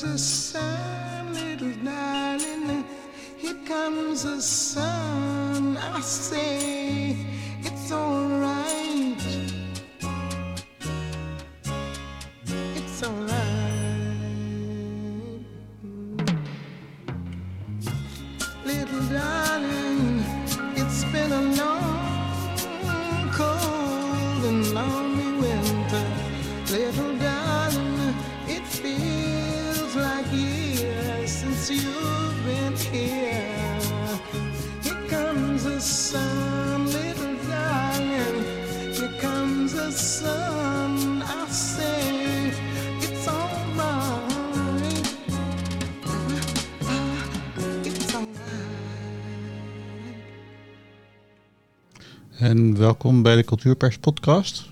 comes the sun, little darling. Here comes sun. En welkom bij de Cultuurpers podcast.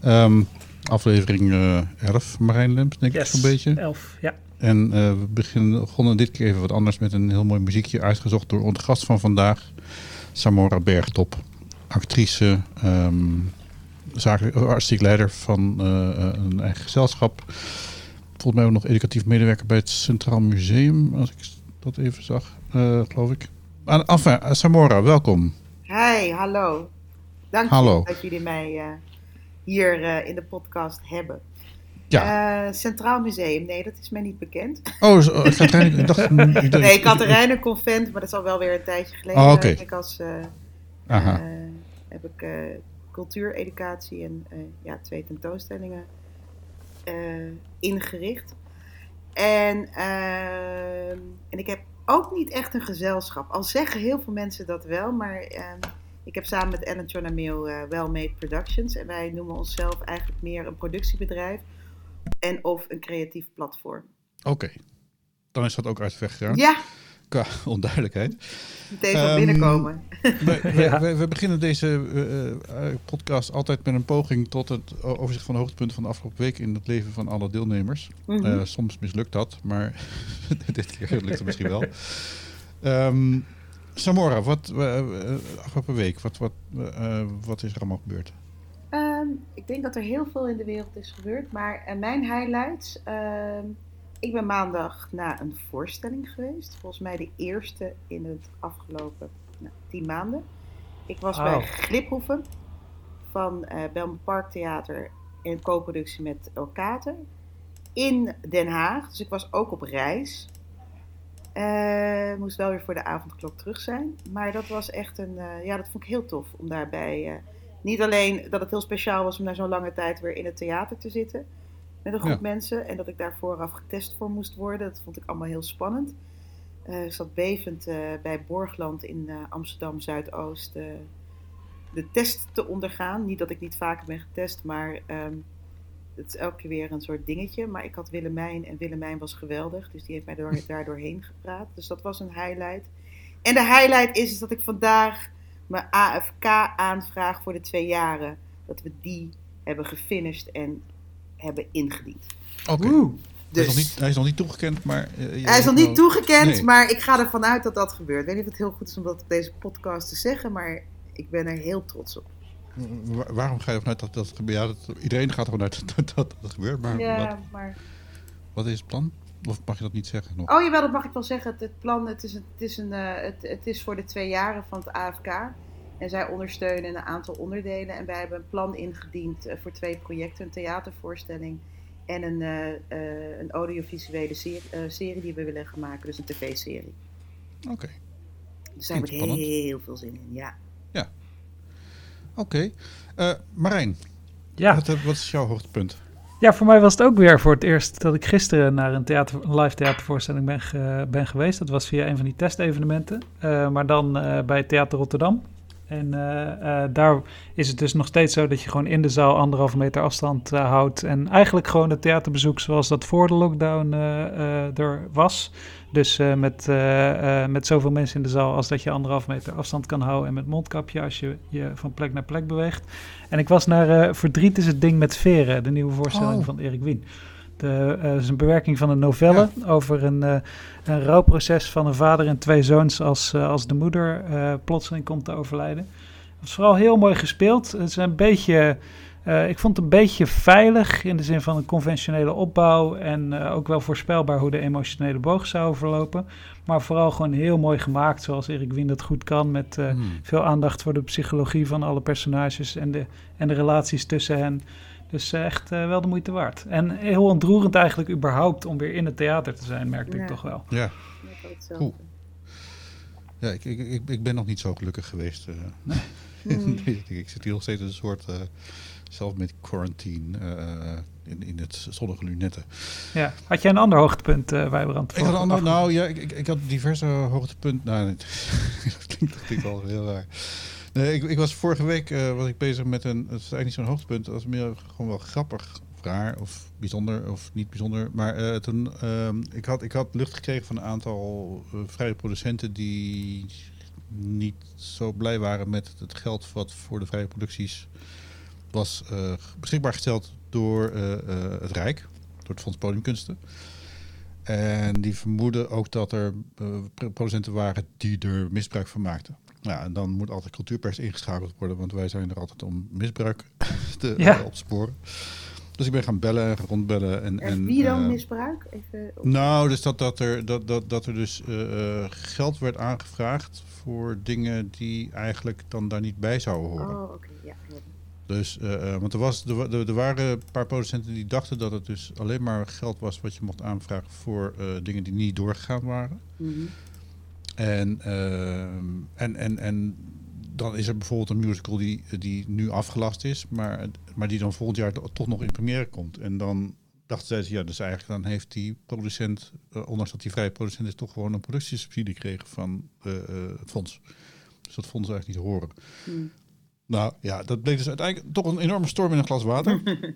Ehm, aflevering eh 11, Marijn Lemps, denk ik zo'n beetje. Elf, ja. En eh, we beginnen, begonnen dit keer even wat anders met een heel mooi muziekje uitgezocht door onze gast van vandaag, Samora Bergtop. Actrice, zakelijk, artistiek leider van eh, een eigen gezelschap. Volgens mij ook nog educatief medewerker bij het Centraal Museum, als ik dat even zag, geloof ik. Ah, Enfin, Samora, welkom. Hi, hallo. Dank Hallo. dat jullie mij eh, hier eh, in de podcast hebben. Ja. Eh, Centraal Museum, nee, dat is mij niet bekend. Oh, zo, ik, dacht, ik dacht... Nee, Katerijnen Convent, maar dat is al wel weer een tijdje geleden. Oh, oké. Ik als, Aha. heb ik cultuureducatie en ja, twee tentoonstellingen ingericht. En, ehm, en ik heb ook niet echt een gezelschap. Al zeggen heel veel mensen dat wel, maar ehm, ik heb samen met Ellen Chonamil eh Wellmade Productions. En wij noemen onszelf eigenlijk meer een productiebedrijf en of een creatief platform. Oké. Dan is dat ook uit de weg gegaan. Ja, Qua onduidelijkheid. meteen van Ehm, binnenkomen. We, we- Ja. we- we beginnen deze eh, eh, podcast altijd met een poging tot het overzicht van de hoogtepunten van de afgelopen week in het leven van alle deelnemers. Mhm. Eh, soms mislukt dat, maar dit keer lukt het misschien wel. Ehm, Samora, wat afgelopen week, wat, wat, eh, wat is er allemaal gebeurd? Ehm, ik denk dat er heel veel in de wereld is gebeurd, maar mijn highlights. Ik ben maandag naar een voorstelling geweest. Volgens mij de eerste in het afgelopen nou, tien maanden. Ik was bij Wauw. Gliphoeven van Belmen Park Theater in co-productie met Elkater in Den Haag. Dus ik was ook op reis. Eh, moest wel weer voor de avondklok terug zijn. Maar dat was echt een. eh, ja, dat vond ik heel tof om daarbij. niet alleen dat het heel speciaal was om na zo'n lange tijd weer in het theater te zitten. Met een groep Ja. mensen. En dat ik daar vooraf getest voor moest worden. Dat vond ik allemaal heel spannend. Eh, ik zat bevend eh, bij Borgland in eh, Amsterdam Zuidoost. de test te ondergaan. Niet dat ik niet vaker ben getest, maar ehm, het is elke keer weer een soort dingetje. Maar ik had Willemijn en Willemijn was geweldig. Dus die heeft mij door, daar doorheen gepraat. Dus dat was een highlight. En de highlight is, is dat ik vandaag mijn AFK-aanvraag voor de twee jaren, dat we die hebben gefinished en hebben ingediend. Oké. Hij, Dus is nog niet- hij is nog niet toegekend, maar... eh, hij is nog niet wel- toegekend, Nee. maar ik ga ervan uit dat dat gebeurt. Ik weet niet of het heel goed is om dat op deze podcast te zeggen, maar ik ben er heel trots op. Wa- waarom ga je ervan uit dat dat gebeurt? Ja, dat, iedereen gaat ervan uit dat dat, dat gebeurt, maar wat, Ja, maar... wat is het plan? Of mag je dat niet zeggen nog? Oh jawel, dat mag ik wel zeggen. Het, het plan, het is, een, het, is een, eh, het, het is voor de twee jaren van het AFK. En zij ondersteunen een aantal onderdelen. En wij hebben een plan ingediend eh, voor twee projecten. Een theatervoorstelling en een, eh, eh, een audiovisuele serie, serie die we willen gaan maken. Dus een tv-serie. Oké. Dus daar heb ik heel veel zin in, ja. Oké. Eh, Marijn, Ja. wat, wat is jouw hoogtepunt? ja, voor mij was het ook weer voor het eerst dat ik gisteren naar een, theater, een live theatervoorstelling ben, ge- ben geweest. Dat was via een van die testevenementen. Eh, maar dan eh, bij Theater Rotterdam. En eh, eh, daar is het dus nog steeds zo dat je gewoon in de zaal anderhalve meter afstand eh, houdt. En eigenlijk gewoon het theaterbezoek zoals dat voor de lockdown er was. Dus met, met zoveel mensen in de zaal als dat je anderhalve meter afstand kan houden. En met mondkapje als je je van plek naar plek beweegt. En ik was naar Verdriet is het ding met veren, de nieuwe voorstelling Oh. van Erik Wien. De, eh, is een bewerking van een novelle over een, eh, een rouwproces van een vader en twee zoons als, eh, als de moeder plotseling komt te overlijden. Het was vooral heel mooi gespeeld. Het is een beetje, ik vond het een beetje veilig in de zin van een conventionele opbouw en ook wel voorspelbaar hoe de emotionele boog zou verlopen. Maar vooral gewoon heel mooi gemaakt zoals Erik Wien dat goed kan met Hmm. veel aandacht voor de psychologie van alle personages en de, en de relaties tussen hen. Dus eh, echt eh, wel de moeite waard. En heel ontroerend eigenlijk überhaupt om weer in het theater te zijn, merkte Ja. ik toch wel. Ja, al. Cool. ja ik, ik, ik, ik ben nog niet zo gelukkig geweest. eh. Ik, ik zit hier nog steeds in een soort uh, self-made quarantine eh, in, in het zonnige lunetten. Ja. Had jij een ander hoogtepunt, uh, Wijbrand? Ik had een ander, nou ja, ik, ik, ik had diverse hoogtepunten. Nou, dat klinkt, dat klinkt wel heel raar. Nee, ik, ik was vorige week uh, was ik bezig met een, het is eigenlijk niet zo'n hoogtepunt, dat was meer gewoon wel grappig, raar of bijzonder of niet bijzonder. Maar uh, toen, uh, ik, had, ik had lucht gekregen van een aantal uh, vrije producenten die niet zo blij waren met het geld wat voor de vrije producties was beschikbaar gesteld door het Rijk, door het Fonds Podiumkunsten. En die vermoeden ook dat er producenten waren die er misbruik van maakten. Ja, en dan moet altijd cultuurpers ingeschakeld worden, want wij zijn er altijd om misbruik te ja. uh, opsporen. Dus ik ben gaan bellen, rondbellen. En, en, en wie dan uh, misbruik? Even op... Nou, dus dat, dat, er, dat, dat, dat er dus uh, geld werd aangevraagd voor dingen die eigenlijk dan daar niet bij zouden horen. Oh, oké, okay. ja. Dus, uh, want er, was, er, er, waren een paar producenten die dachten dat het dus alleen maar geld was wat je mocht aanvragen voor uh, dingen die niet doorgegaan waren. Mm -hmm. En, uh, en, en, en dan is er bijvoorbeeld een musical die, die nu afgelast is, maar, maar die dan volgend jaar toch nog in première komt. En dan dachten zij, ja, dus eigenlijk dan heeft die producent, uh, ondanks dat die vrije producent is, toch gewoon een productiesubsidie gekregen van uh, het fonds. Dus dat vonden ze eigenlijk niet horen. Mm. Nou ja, dat bleek dus uiteindelijk toch een enorme storm in een glas water.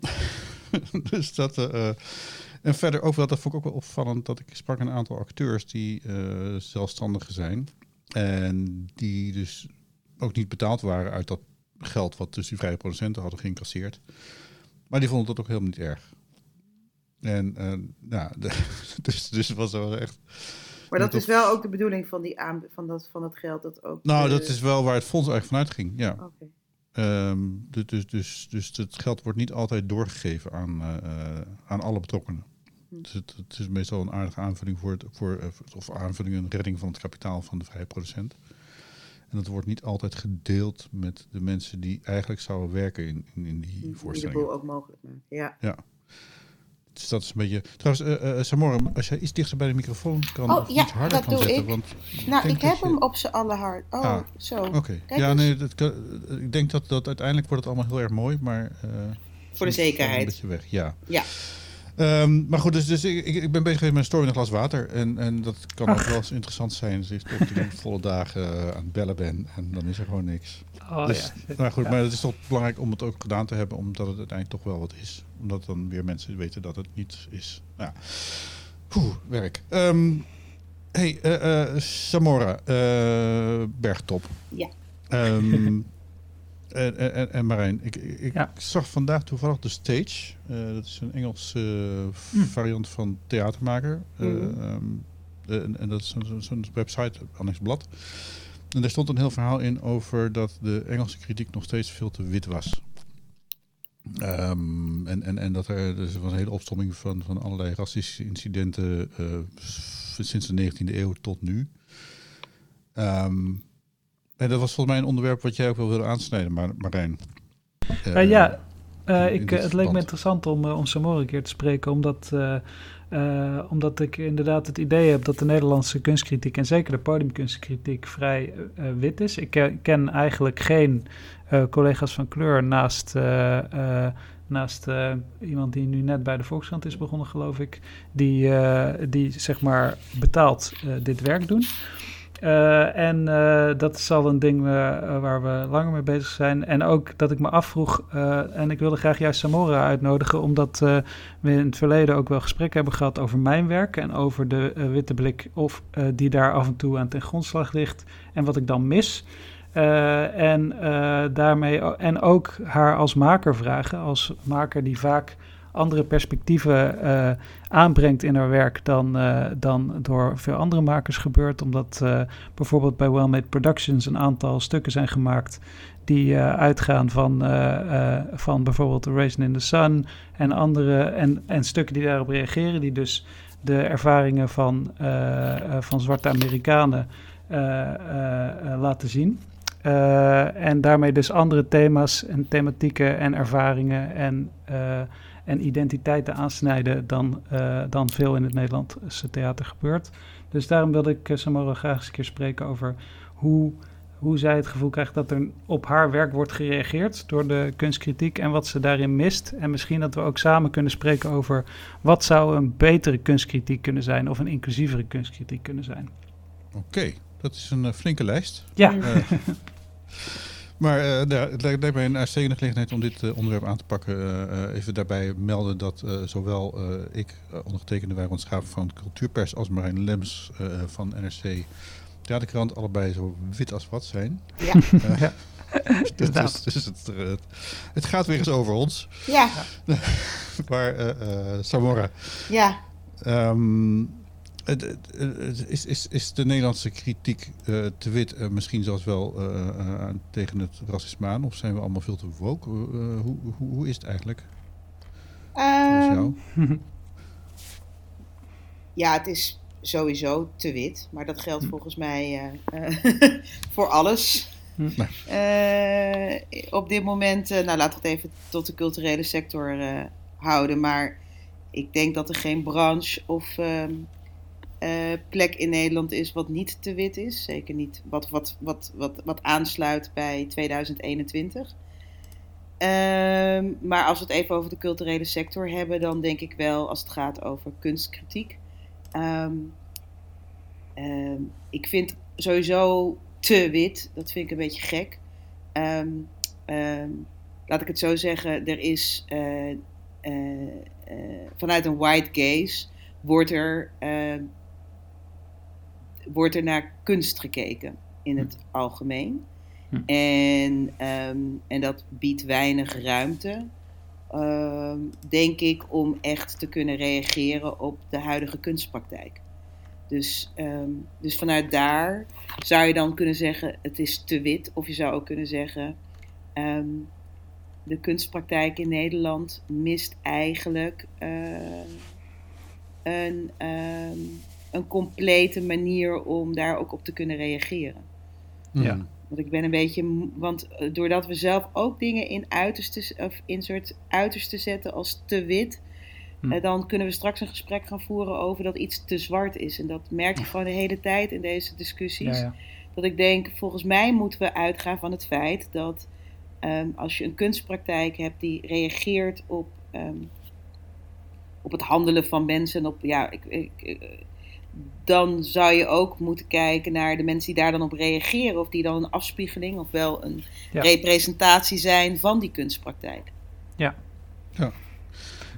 dus dat. Uh, en verder ook wel, dat vond ik ook wel opvallend, dat ik sprak een aantal acteurs die uh, zelfstandigen zijn. En die dus ook niet betaald waren uit dat geld wat dus die vrije producenten hadden geïncasseerd. Maar die vonden dat ook helemaal niet erg. En uh, nou, de, dus, dus het was wel echt. Maar dat is wel ook de bedoeling van, die aan, van, dat, van dat geld dat ook. Nou, de... dat is wel waar het fonds eigenlijk vanuit ging, ja. Okay. Um, dus, dus, dus, dus het geld wordt niet altijd doorgegeven aan, uh, aan alle betrokkenen. Hm. Dus het, het, is meestal een aardige aanvulling voor, het, voor uh, of aanvulling een redding van het kapitaal van de vrije producent. En dat wordt niet altijd gedeeld met de mensen die eigenlijk zouden werken in, in, in die voorstelling. Die de boel ook mogelijk maken, ja. ja. Dus dat is een beetje. Trouwens, uh, uh, Samora, als jij iets dichter bij de microfoon kan oh, of ja, iets harder dat kan doe zetten. ik. Want nou, ik heb je... hem op z'n alle hard. Oh, ah, zo. Oké. Okay. Ja, eens. nee, dat kan, ik denk dat, dat uiteindelijk wordt het allemaal heel erg mooi, maar. Uh, Voor de zekerheid. Een beetje weg, ja. Ja. Um, maar goed, dus, dus ik, ik, ben bezig geweest met een storm in een glas water. En, en dat kan Ach. ook wel eens interessant zijn. Dus ik tot ik volle dagen uh, aan het bellen ben. En dan is er gewoon niks. Oh, dus, ja. Nou goed, ja. maar het is toch belangrijk om het ook gedaan te hebben. Omdat het uiteindelijk toch wel wat is. Omdat dan weer mensen weten dat het niet is. Nou, Oeh, werk. Um, hey, uh, uh, Samora, Bergtop. Ja. Um, en, en, en Marijn, ik, ik ja. zag vandaag toevallig de Stage. Uh, dat is een Engelse uh, mm. variant van theatermaker. Uh, mm. um, en, en, dat is zo'n zo website, Annex Blad. En daar stond een heel verhaal in over dat de Engelse kritiek nog steeds veel te wit was. Um, en, en, en dat er dus was een hele opstomming van, van allerlei racistische incidenten sinds de 19e eeuw tot nu. Um, en dat was volgens mij een onderwerp wat jij ook wel wilde aansnijden, Mar Marijn. Uh, ja, uh, ik, het leek me interessant om, uh, om Samora een keer te spreken, omdat, uh, omdat ik inderdaad het idee heb dat de Nederlandse kunstkritiek en zeker de podiumkunstkritiek vrij wit is. Ik ken eigenlijk geen collega's van kleur naast, naast iemand die nu net bij de Volkskrant is begonnen, geloof ik, die, die zeg maar betaald dit werk doen. Eh, en eh, dat is al een ding eh, waar we langer mee bezig zijn. En ook dat ik me afvroeg, en ik wilde graag juist Samora uitnodigen, omdat we in het verleden ook wel gesprekken hebben gehad over mijn werk en over de witte blik of die daar af en toe aan ten grondslag ligt en wat ik dan mis. En daarmee en ook haar als maker vragen, als maker die vaak andere perspectieven eh, aanbrengt in haar werk dan, eh, dan door veel andere makers gebeurt. Omdat eh, bijvoorbeeld bij Well Made Productions een aantal stukken zijn gemaakt die uitgaan van, van bijvoorbeeld The Raisin in the Sun en andere en, en stukken die daarop reageren, die dus de ervaringen van, van zwarte Amerikanen laten zien. En daarmee dus andere thema's en thematieken en ervaringen en, en identiteiten aansnijden dan, eh, dan veel in het Nederlandse theater gebeurt. Dus daarom wilde ik uh, Samara graag eens een keer spreken over hoe, hoe zij het gevoel krijgt dat er op haar werk wordt gereageerd door de kunstkritiek en wat ze daarin mist. En misschien dat we ook samen kunnen spreken over wat zou een betere kunstkritiek kunnen zijn of een inclusievere kunstkritiek kunnen zijn. Oké, dat is een eh, flinke lijst. Ja, Eh, maar eh, het lijkt lijkt mij een uitstekende gelegenheid om dit eh, onderwerp aan te pakken. Eh, even daarbij melden dat eh, zowel eh, ik, uh, ondergetekende Wijrond Schaven van Cultuurpers, als Marijn Lems uh, van NRC Theaterkrant, allebei zo wit als wat zijn. Ja. Uh, ja. dus, dus, dus het, het, het, gaat weer eens over ons. Ja. maar uh, Samora. Ja. Um, is, is, is de Nederlandse kritiek uh, te wit uh, misschien zelfs wel uh, uh, tegen het racisme aan? Of zijn we allemaal veel te woke? hoe, hoe, hoe, is het eigenlijk? Um, ja, het is sowieso te wit. Maar dat geldt hm. volgens mij voor alles. Hm. op dit moment, nou laten we het even tot de culturele sector houden. Maar ik denk dat er geen branche of uh, plek in Nederland is wat niet te wit is. Zeker niet wat, wat, wat, wat, wat aansluit bij 2021. Uh, maar als we het even over de culturele sector hebben, dan denk ik wel als het gaat over kunstkritiek. Um, uh, ik vind sowieso te wit, dat vind ik een beetje gek. Laat ik het zo zeggen, er is uh, vanuit een white gaze wordt er wordt er naar kunst gekeken in het hm. algemeen. Hm. En, um, en dat biedt weinig ruimte, um, denk ik, om echt te kunnen reageren op de huidige kunstpraktijk. Dus, um, dus vanuit daar zou je dan kunnen zeggen: het is te wit. Of je zou ook kunnen zeggen: de kunstpraktijk in Nederland mist eigenlijk uh, een een complete manier om daar ook op te kunnen reageren. Ja. Want ik ben een beetje, want doordat we zelf ook dingen in uiterste, of in soort uiterste zetten als te wit, hm. dan kunnen we straks een gesprek gaan voeren over dat iets te zwart is. En dat merk je gewoon de hele tijd in deze discussies. Ja, ja. Dat ik denk, volgens mij moeten we uitgaan van het feit dat um, als je een kunstpraktijk hebt die reageert op, um, op het handelen van mensen, op ja, ik, ik, dan zou je ook moeten kijken naar de mensen die daar dan op reageren. Of die dan een afspiegeling of wel een ja. representatie zijn van die kunstpraktijk. Ja. ja.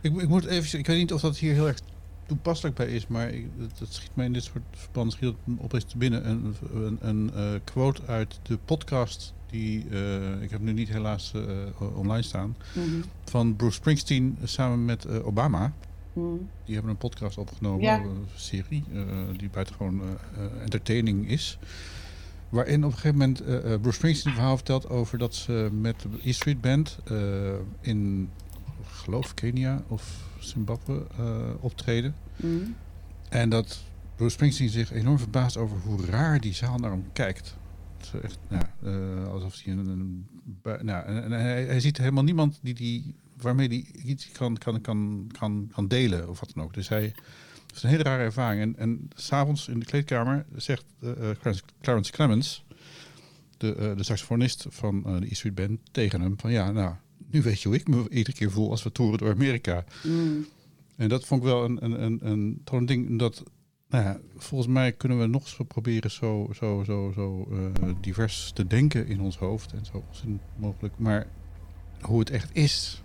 Ik, ik, moet even, ik weet niet of dat hier heel erg toepasselijk bij is, maar ik, dat, dat, schiet mij in dit soort verbanden schiet opeens te binnen. Een, een, een uh, quote uit de podcast die, uh, ik heb nu niet helaas uh, online staan, mm -hmm. van Bruce Springsteen samen met Obama. Hmm. Die hebben een podcast opgenomen, ja. een serie, uh, die buitengewoon uh, entertaining is. Waarin op een gegeven moment uh, Bruce Springsteen een verhaal vertelt over dat ze met de E Street Band in, geloof Kenia of Zimbabwe optreden. Hmm. En dat Bruce Springsteen zich enorm verbaast over hoe raar die zaal naar hem kijkt. Echt, ja, alsof hij een. een nou, en, en hij, hij ziet helemaal niemand die die waarmee hij iets kan, kan, kan, kan, kan delen of wat dan ook. Dus hij het is een hele rare ervaring. En, en s'avonds in de kleedkamer zegt uh, Clarence, Clarence Clemens, de, uh, de saxofonist van uh, de E Street Band, tegen hem van ja, nou, nu weet je hoe ik me iedere keer voel als we toeren door Amerika. Mm. En dat vond ik wel een, een, een, een, een ding dat Nou ja, volgens mij kunnen we nog eens proberen zo, zo, zo, zo eh, divers te denken in ons hoofd en zo mogelijk. Maar hoe het echt is,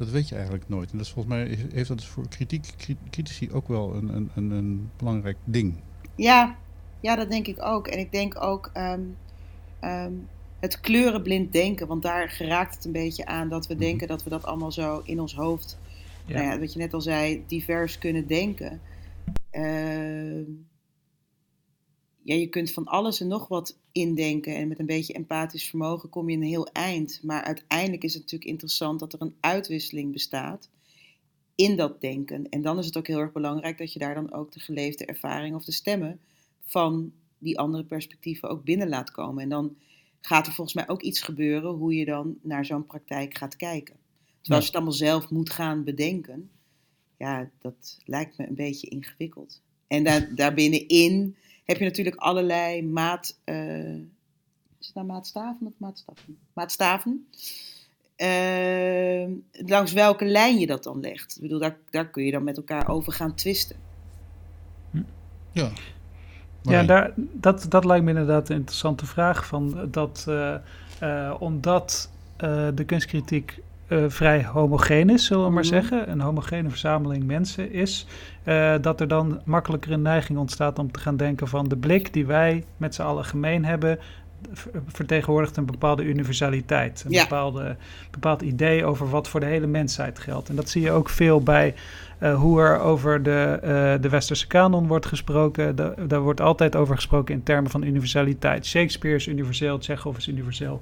dat weet je eigenlijk nooit. En dat is volgens mij heeft dat dus voor kritiek, cri- critici ook wel een, een, een, een belangrijk ding. Ja, ja, dat denk ik ook. En ik denk ook ehm, ehm, het kleurenblind denken. Want daar geraakt het een beetje aan dat we Mhm. denken dat we dat allemaal zo in ons hoofd, Ja. nou ja, wat je net al zei, divers kunnen denken. Ehm, ja, je kunt van alles en nog wat indenken. En met een beetje empathisch vermogen kom je een heel eind. Maar uiteindelijk is het natuurlijk interessant dat er een uitwisseling bestaat in dat denken. En dan is het ook heel erg belangrijk dat je daar dan ook de geleefde ervaring of de stemmen van die andere perspectieven ook binnen laat komen. En dan gaat er volgens mij ook iets gebeuren hoe je dan naar zo'n praktijk gaat kijken. Terwijl Ja. als je het allemaal zelf moet gaan bedenken, ja, dat lijkt me een beetje ingewikkeld. En daar, daarbinnenin heb je natuurlijk allerlei maat... eh, is het nou maatstaven of maatstaven? Maatstaven. Eh, langs welke lijn je dat dan legt. Ik bedoel, daar, daar kun je dan met elkaar over gaan twisten. Ja. Ja, Maar- daar, dat, dat lijkt me inderdaad een interessante vraag. Van dat, eh, eh, omdat eh, de kunstkritiek eh, vrij homogeen is, zullen we maar Mhm. zeggen, een homogene verzameling mensen is, eh, dat er dan makkelijker een neiging ontstaat om te gaan denken van de blik die wij met z'n allen gemeen hebben, vertegenwoordigt een bepaalde universaliteit. Een Ja. bepaalde, bepaald idee over wat voor de hele mensheid geldt. En dat zie je ook veel bij eh, hoe er over de, de westerse kanon wordt gesproken. Da- daar wordt altijd over gesproken in termen van universaliteit. Shakespeare is universeel, Chekhov is universeel.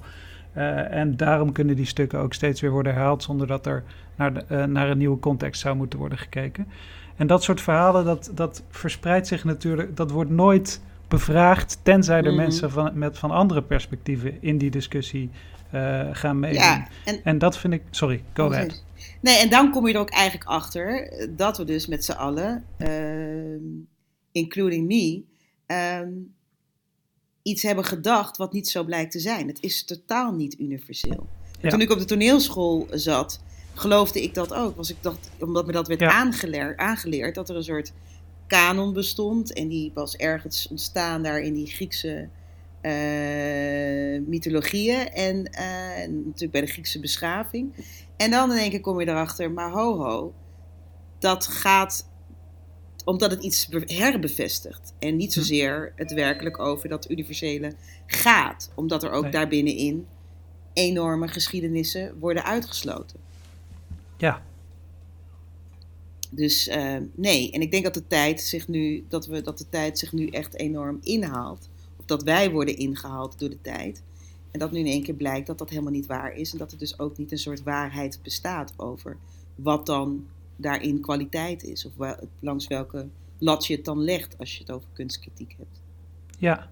Eh, en daarom kunnen die stukken ook steeds weer worden herhaald zonder dat er naar, de, eh, naar een nieuwe context zou moeten worden gekeken. En dat soort verhalen, dat, dat verspreidt zich natuurlijk, dat wordt nooit bevraagd, tenzij er Mhm. mensen van, met van andere perspectieven in die discussie eh, gaan meedoen. Ja, en, En dat vind ik, sorry, go ahead. Nee, en dan kom je er ook eigenlijk achter dat we dus met z'n allen, ehm, including me, ehm, iets hebben gedacht wat niet zo blijkt te zijn. Het is totaal niet universeel. Ja. Toen ik op de toneelschool zat, geloofde ik dat ook. Was ik dacht, omdat me dat werd Ja. aangeleerd, aangeleerd, dat er een soort kanon bestond. En die was ergens ontstaan daar in die Griekse eh, mythologieën. En eh, en natuurlijk bij de Griekse beschaving. En dan in één keer kom je erachter, maar ho ho, dat gaat omdat het iets be- herbevestigt. En niet Hm. zozeer het werkelijk over dat universele gaat. Omdat er ook Nee. daarbinnenin enorme geschiedenissen worden uitgesloten. Ja, Dus eh, nee, en ik denk dat de tijd zich nu, dat we dat de tijd zich nu echt enorm inhaalt. Of dat wij worden ingehaald door de tijd. En dat nu in één keer blijkt dat dat helemaal niet waar is. En dat er dus ook niet een soort waarheid bestaat over wat dan daarin kwaliteit is. Of wel, langs welke lat je het dan legt als je het over kunstkritiek hebt. Ja,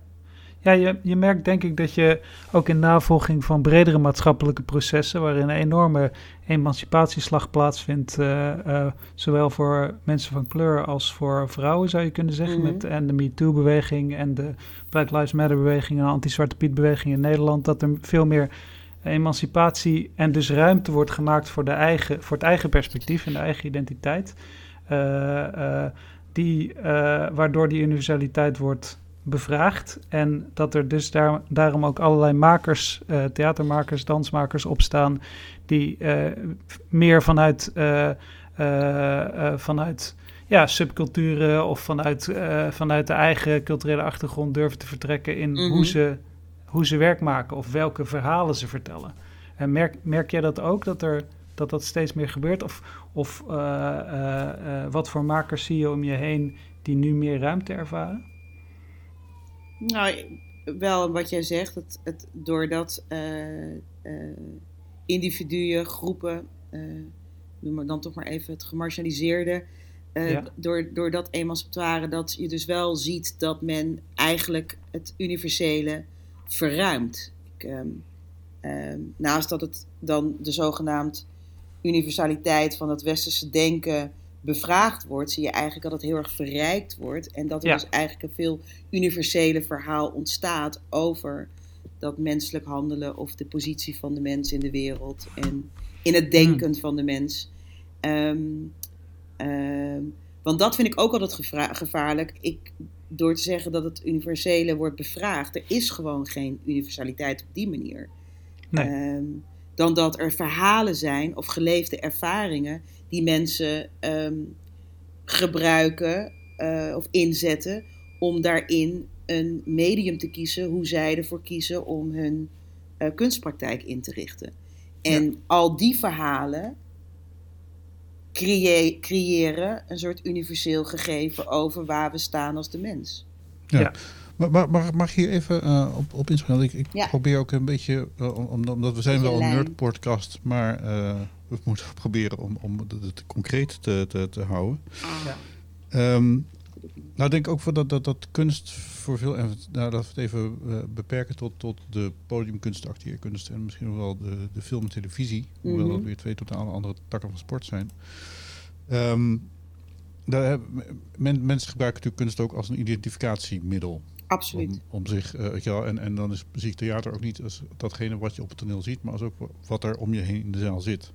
ja je, je merkt denk ik dat je ook in navolging van bredere maatschappelijke processen, waarin een enorme emancipatieslag plaatsvindt, eh, eh, zowel voor mensen van kleur als voor vrouwen, zou je kunnen zeggen, Mhm. met en de MeToo-beweging en de Black Lives Matter-beweging en de Anti-Zwarte Piet-beweging in Nederland, dat er veel meer emancipatie en dus ruimte wordt gemaakt voor, de eigen, voor het eigen perspectief en de eigen identiteit. Eh, eh, die, eh, waardoor die universaliteit wordt bevraagd. En dat er dus daar, daarom ook allerlei makers, theatermakers, dansmakers opstaan, die meer vanuit, vanuit ja, subculturen of vanuit, vanuit de eigen culturele achtergrond durven te vertrekken in Mhm. hoe, ze, hoe ze werk maken of welke verhalen ze vertellen. En merk, merk jij dat ook, dat er, dat, dat steeds meer gebeurt? Of, of eh, eh, eh, wat voor makers zie je om je heen die nu meer ruimte ervaren? Nou, wel wat jij zegt, het, het, doordat individuen, groepen, noem maar dan toch maar even het gemarginaliseerde, eh, Ja. door, door dat emancipatoire, dat je dus wel ziet dat men eigenlijk het universele verruimt. Ik, ehm, ehm, naast dat het dan de zogenaamd universaliteit van het westerse denken bevraagd wordt, zie je eigenlijk dat het heel erg verrijkt wordt. En dat er Ja. dus eigenlijk een veel universele verhaal ontstaat over dat menselijk handelen of de positie van de mens in de wereld en in het denken van de mens. Ehm, Want dat vind ik ook altijd gevaarlijk. Ik, door te zeggen dat het universele wordt bevraagd. Er is gewoon geen universaliteit op die manier. Nee. Ehm, dan dat er verhalen zijn of geleefde ervaringen die mensen ehm, gebruiken eh, of inzetten om daarin een medium te kiezen hoe zij ervoor kiezen om hun eh, kunstpraktijk in te richten. En al die verhalen creë- creëren een soort universeel gegeven over waar we staan als de mens. Ja. Ja. Maar, maar, mag, mag ik hier even eh, op, op inspelen? Ik, ik Ja. probeer ook een beetje, eh, om- omdat we zijn wel een nerd-podcast, maar eh, we moeten proberen om, om het, het concreet te, te, te houden. Ja. Ehm, nou, ik denk ook voor dat, dat, dat kunst voor veel, en nou, dat we het even eh, beperken tot, tot de podiumkunst, de acteerkunst en misschien wel de, de film en televisie, hoewel Mhm. dat weer twee totaal andere takken van sport zijn. Ehm, daar hebben, men, mensen gebruiken natuurlijk kunst ook als een identificatiemiddel. Absoluut. Om, om zich, eh, wel, en, en dan is muziektheater ook niet als datgene wat je op het toneel ziet, maar als ook wat er om je heen in de zaal zit.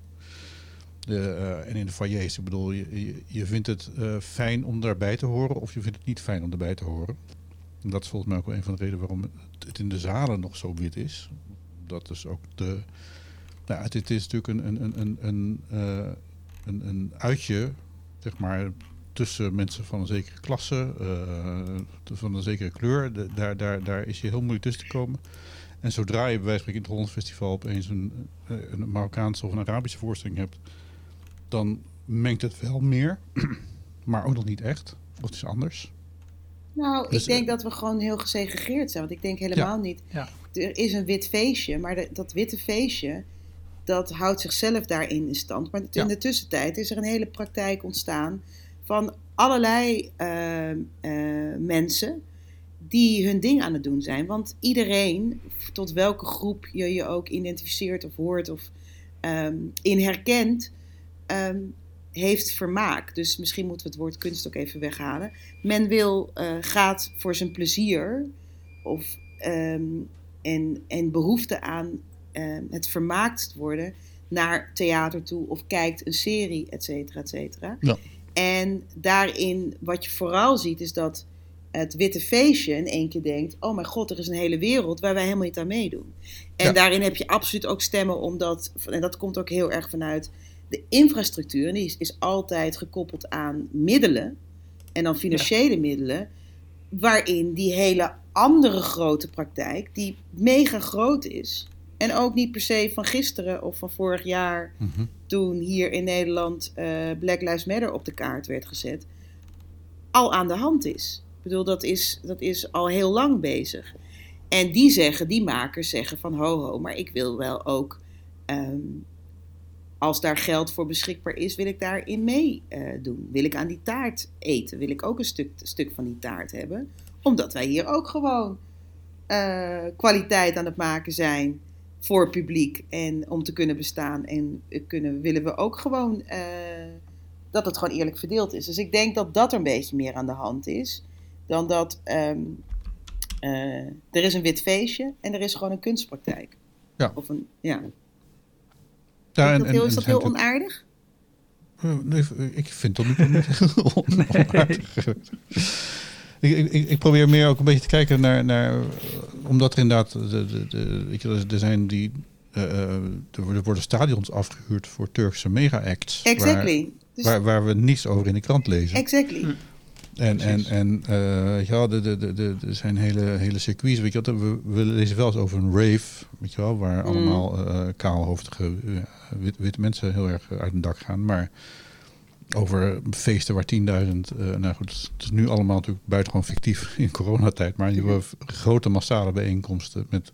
Eh, en in de foyers. Ik bedoel, je, je, vindt het eh, fijn om daarbij te horen of je vindt het niet fijn om erbij te horen. En dat is volgens mij ook wel een van de redenen waarom het- in de zalen nog zo wit is. Dat is ook de. Nou, het, is natuurlijk een, een, een, een, eh, een, een uitje, zeg maar, tussen mensen van een zekere klasse, van een zekere kleur. Daar, daar, daar is je heel moeilijk tussen te komen. En zodra je bij in het Hollands Festival opeens een, een Marokkaanse of een Arabische voorstelling hebt, dan mengt het wel meer, maar ook nog niet echt. Of het is anders. Nou, Dus, ik denk eh, dat we gewoon heel gesegregeerd zijn. Want ik denk helemaal niet. Ja. Er is een wit feestje, maar de- dat witte feestje. dat houdt zichzelf daarin in stand. Maar Ja. in de tussentijd is er een hele praktijk ontstaan. van allerlei eh, eh, mensen. die hun ding aan het doen zijn. Want iedereen, tot welke groep je je ook identificeert of hoort. of ehm, in herkent. Ehm, heeft vermaak. Dus misschien moeten we het woord kunst ook even weghalen men wil, eh, gaat voor zijn plezier of, ehm, en, en behoefte aan ehm, het vermaakt worden naar theater toe of kijkt een serie, et cetera, et cetera. Ja. En daarin, wat je vooral ziet, is dat het witte feestje in één keer denkt: oh mijn god, er is een hele wereld waar wij helemaal niet aan meedoen. En Ja. daarin heb je absoluut ook stemmen, omdat, en dat komt ook heel erg vanuit de infrastructuur, die is, is altijd gekoppeld aan middelen en dan financiële middelen, waarin die hele andere grote praktijk, die mega groot is, en ook niet per se van gisteren of van vorig jaar, Mhm. toen hier in Nederland eh, Black Lives Matter op de kaart werd gezet, al aan de hand is. Ik bedoel, dat is, dat is al heel lang bezig. En die zeggen, die makers zeggen van ho ho, maar ik wil wel ook, ehm, als daar geld voor beschikbaar is, wil ik daarin mee eh, doen. Wil ik aan die taart eten? Wil ik ook een stuk, stuk van die taart hebben? Omdat wij hier ook gewoon eh, kwaliteit aan het maken zijn voor publiek en om te kunnen bestaan. En kunnen, willen we ook gewoon eh, dat het gewoon eerlijk verdeeld is. Dus ik denk dat dat er een beetje meer aan de hand is dan dat ehm, eh, er is een wit feestje en er is gewoon een kunstpraktijk. Ja. Of een, ja. Ja, is en- dat en- heel, is dat onaardig? Nee, ik vind dat niet, onaardig. ik, ik, ik- probeer meer ook een beetje te kijken naar, naar eh, omdat er inderdaad, de, de, de, weet je, er zijn die, eh, eh, er worden- stadions afgehuurd voor Turkse mega-acts. Exactly. Dus, Waar, waar, waar we niets over in de krant lezen. exactly. En, en, en eh, wel, de, de, de, de, er zijn hele, hele circuits. Weet je wel, we, we lezen wel eens over een rave, weet je wel, waar Mm. allemaal eh, kaalhoofdige eh, wit, witte mensen heel erg uit hun dak gaan. Maar over feesten waar 10.000, eh nou goed, het is nu allemaal natuurlijk buitengewoon fictief in coronatijd. Maar die hebben grote massale bijeenkomsten met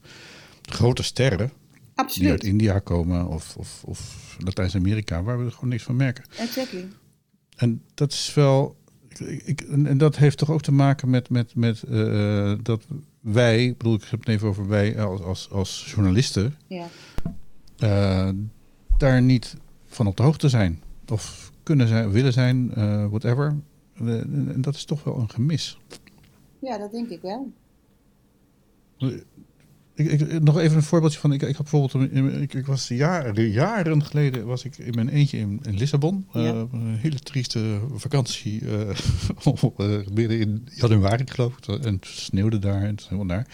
grote sterren die uit Absoluut. India komen of, of, of Latijns-Amerika, waar we er gewoon niks van merken. Exactly. En dat is wel. Ik, ik- en dat heeft toch ook te maken met, met, met eh, dat wij, ik bedoel, ik heb het even over wij als, als, als journalisten, Ja. eh, daar niet van op de hoogte zijn. Of kunnen zijn, willen zijn, eh, whatever. Eh, en dat is toch wel een gemis. ja, dat denk ik wel. Ik, ik- nog even een voorbeeldje van. Ik, ik had bijvoorbeeld. Ik, ik was jaren, jaren geleden was ik in mijn eentje in, in Lissabon. Ja. Eh, een hele trieste vakantie. eh, midden in januari, geloof ik. En het sneeuwde daar en het helemaal naar.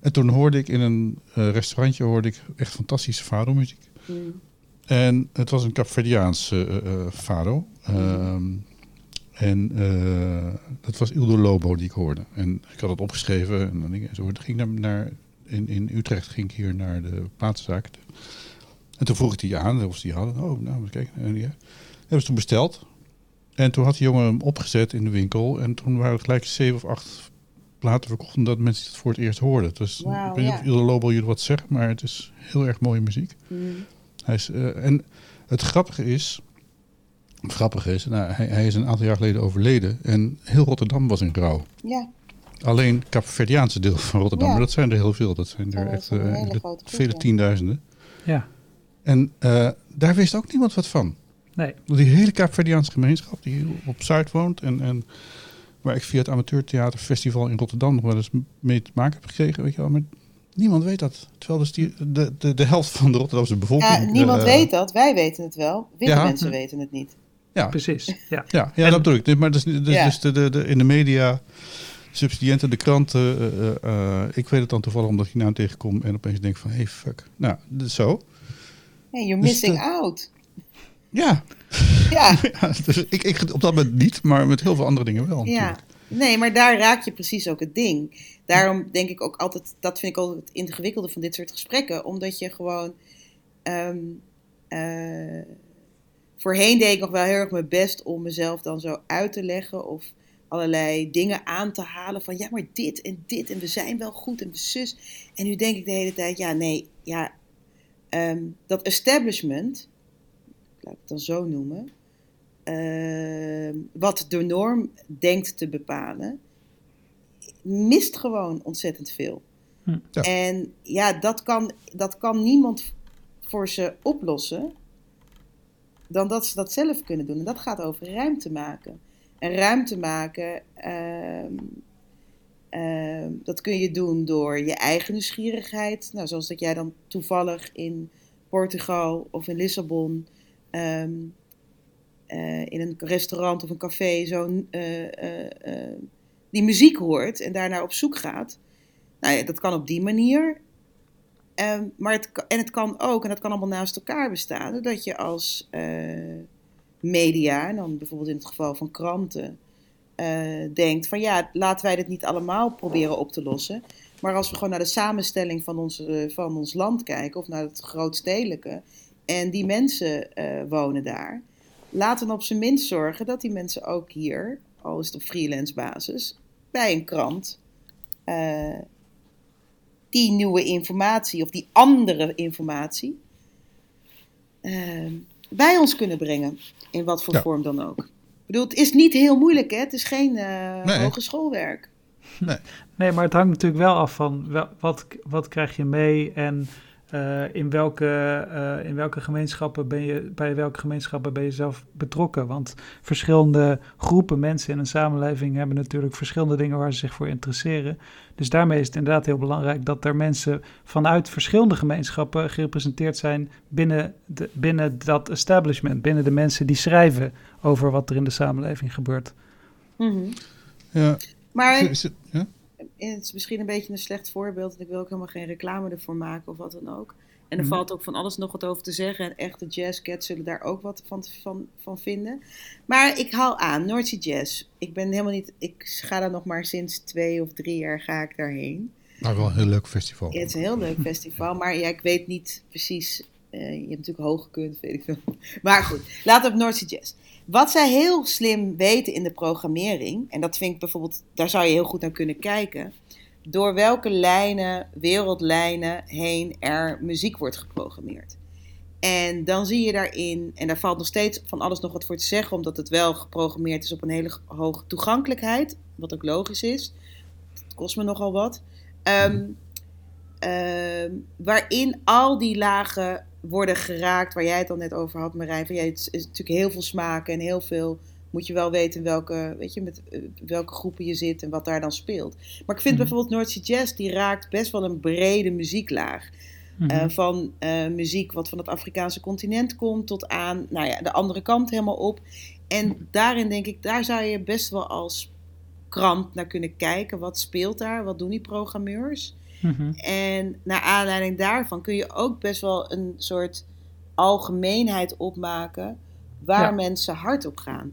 En toen hoorde ik in een restaurantje hoorde ik echt fantastische fado-muziek. Mm. En het was een Capverdiaanse fado. Ehm, en eh, dat was Ildo Lobo die ik hoorde. En ik had het opgeschreven. En dan ging ik naar, naar, in, in Utrecht ging ik hier naar de plaatszaak. En toen vroeg ik die aan of ze die hadden. Oh, nou, kijken. En. Hebben ze toen besteld. En toen had die jongen hem opgezet in de winkel. En toen waren het gelijk zeven of acht platen verkocht. Omdat mensen het voor het eerst hoorden. Dus ik weet niet ja. of Lobo jullie wat zegt. Maar het is heel erg mooie muziek. Mm. Hij is, eh, en het grappige is, het grappige is nou, hij, hij is een aantal jaar geleden overleden en heel Rotterdam was in rouw. Ja, Alleen het Kaapverdiaanse deel van Rotterdam, Ja. maar dat zijn er heel veel. Dat zijn er echt eh, groep, vele ja. tienduizenden. Ja, En eh, daar wist ook niemand wat van. nee. Die hele Kaapverdiaanse gemeenschap die hier op Zuid woont en, en waar ik via het Amateurtheaterfestival in Rotterdam nog wel eens mee te maken heb gekregen, weet je wel. Maar niemand weet dat. Terwijl dus die, de, de, de helft van de Rotterdamse bevolking... ja niemand eh, weet dat. Wij weten het wel. Witte Ja. mensen weten het niet. Ja, Precies. Ja. Ja, ja En- dat bedoel ik. Maar dus, dus, Ja. dus de, de, de, in de media, subsidiënten, de kranten. eh, eh, eh, ik weet het dan toevallig omdat ik je naam tegenkom en opeens denk van, hey, fuck. Nou, dus zo. Hey, you're Dus missing de- out. Ja, Ja, ja dus ik, ik op dat moment niet, maar met heel veel andere dingen wel. ja. natuurlijk. Nee, maar daar raak je precies ook het ding. Daarom denk ik ook altijd, dat vind ik altijd het ingewikkelde van dit soort gesprekken. Omdat je gewoon... ehm, eh, voorheen deed ik nog wel heel erg mijn best om mezelf dan zo uit te leggen. Of allerlei dingen aan te halen van ja, maar dit en dit en we zijn wel goed en we zus. En nu denk ik de hele tijd, ja nee, ja, ehm, dat establishment, laat ik het dan zo noemen, ehm, wat de norm denkt te bepalen, mist gewoon ontzettend veel. Hm. Ja. En ja, dat kan, dat kan niemand voor ze oplossen dan dat ze dat zelf kunnen doen. En dat gaat over ruimte maken. Ruimte maken, ehm, ehm, dat kun je doen door je eigen nieuwsgierigheid. Nou, zoals dat jij dan toevallig in Portugal of in Lissabon ehm, eh, in een restaurant of een café zo eh, eh, die muziek hoort en daarnaar op zoek gaat. Nou ja, dat kan op die manier. Maar het, en het kan ook, en dat kan allemaal naast elkaar bestaan, dat je als media, en dan bijvoorbeeld in het geval van kranten, eh, denkt van ja, laten wij dit niet allemaal proberen op te lossen. Maar als we gewoon naar de samenstelling van ons, eh, van ons land kijken, of naar het grootstedelijke, en die mensen eh, wonen daar, laten we op zijn minst zorgen dat die mensen ook hier, al is het op freelance basis, bij een krant die nieuwe informatie of die andere informatie bij ons kunnen brengen. In wat voor Ja. vorm dan ook. Ik bedoel, het is niet heel moeilijk, hè? Het is geen eh Nee. hogeschoolwerk. Nee, maar het hangt natuurlijk wel af van wel, wat, wat krijg je mee en eh, in, welke, eh, in welke gemeenschappen ben je, bij welke gemeenschappen ben je zelf betrokken. Want verschillende groepen mensen in een samenleving hebben natuurlijk verschillende dingen waar ze zich voor interesseren. Dus daarmee is het inderdaad heel belangrijk dat er mensen vanuit verschillende gemeenschappen gerepresenteerd zijn binnen, de, binnen dat establishment, binnen de mensen die schrijven over wat er in de samenleving gebeurt. Mhm. Ja. Maar Is het- ja? Het is misschien een beetje een slecht voorbeeld. En ik wil ook helemaal geen reclame ervoor maken of wat dan ook. En er Mhm. valt ook van alles nog wat over te zeggen. En echte jazzcats zullen daar ook wat van, van, van vinden. Maar ik haal aan, North Sea Jazz. Ik ben helemaal niet... Ik ga daar nog maar sinds twee of drie jaar ga ik daarheen. Maar wel een heel leuk festival. Ja, het is een heel leuk festival. Maar ja, ik weet niet precies... eh, je hebt natuurlijk hoog gekund, weet ik veel. Maar goed, laten we op North Sea Jazz. Wat zij heel slim weten in de programmering... en dat vind ik bijvoorbeeld... daar zou je heel goed naar kunnen kijken... door welke lijnen, wereldlijnen heen er muziek wordt geprogrammeerd. En dan zie je daarin, en daar valt nog steeds van alles nog wat voor te zeggen, omdat het wel geprogrammeerd is op een hele hoge toegankelijkheid, wat ook logisch is. Het kost me nogal wat. Ehm, ehm, waarin al die lagen worden geraakt, waar jij het al net over had, Marijn. Van, ja, het is natuurlijk heel veel smaken en heel veel moet je wel weten welke, weet je, met eh, welke groepen je zit en wat daar dan speelt. Maar ik vind Mhm. bijvoorbeeld North Sea Jazz, die raakt best wel een brede muzieklaag. Mhm. Eh, van eh, muziek wat van het Afrikaanse continent komt tot aan nou ja, de andere kant helemaal op. En daarin denk ik, daar zou je best wel als krant naar kunnen kijken. Wat speelt daar? Wat doen die programmeurs? Mhm. En naar aanleiding daarvan kun je ook best wel een soort algemeenheid opmaken waar Ja. mensen hard op gaan.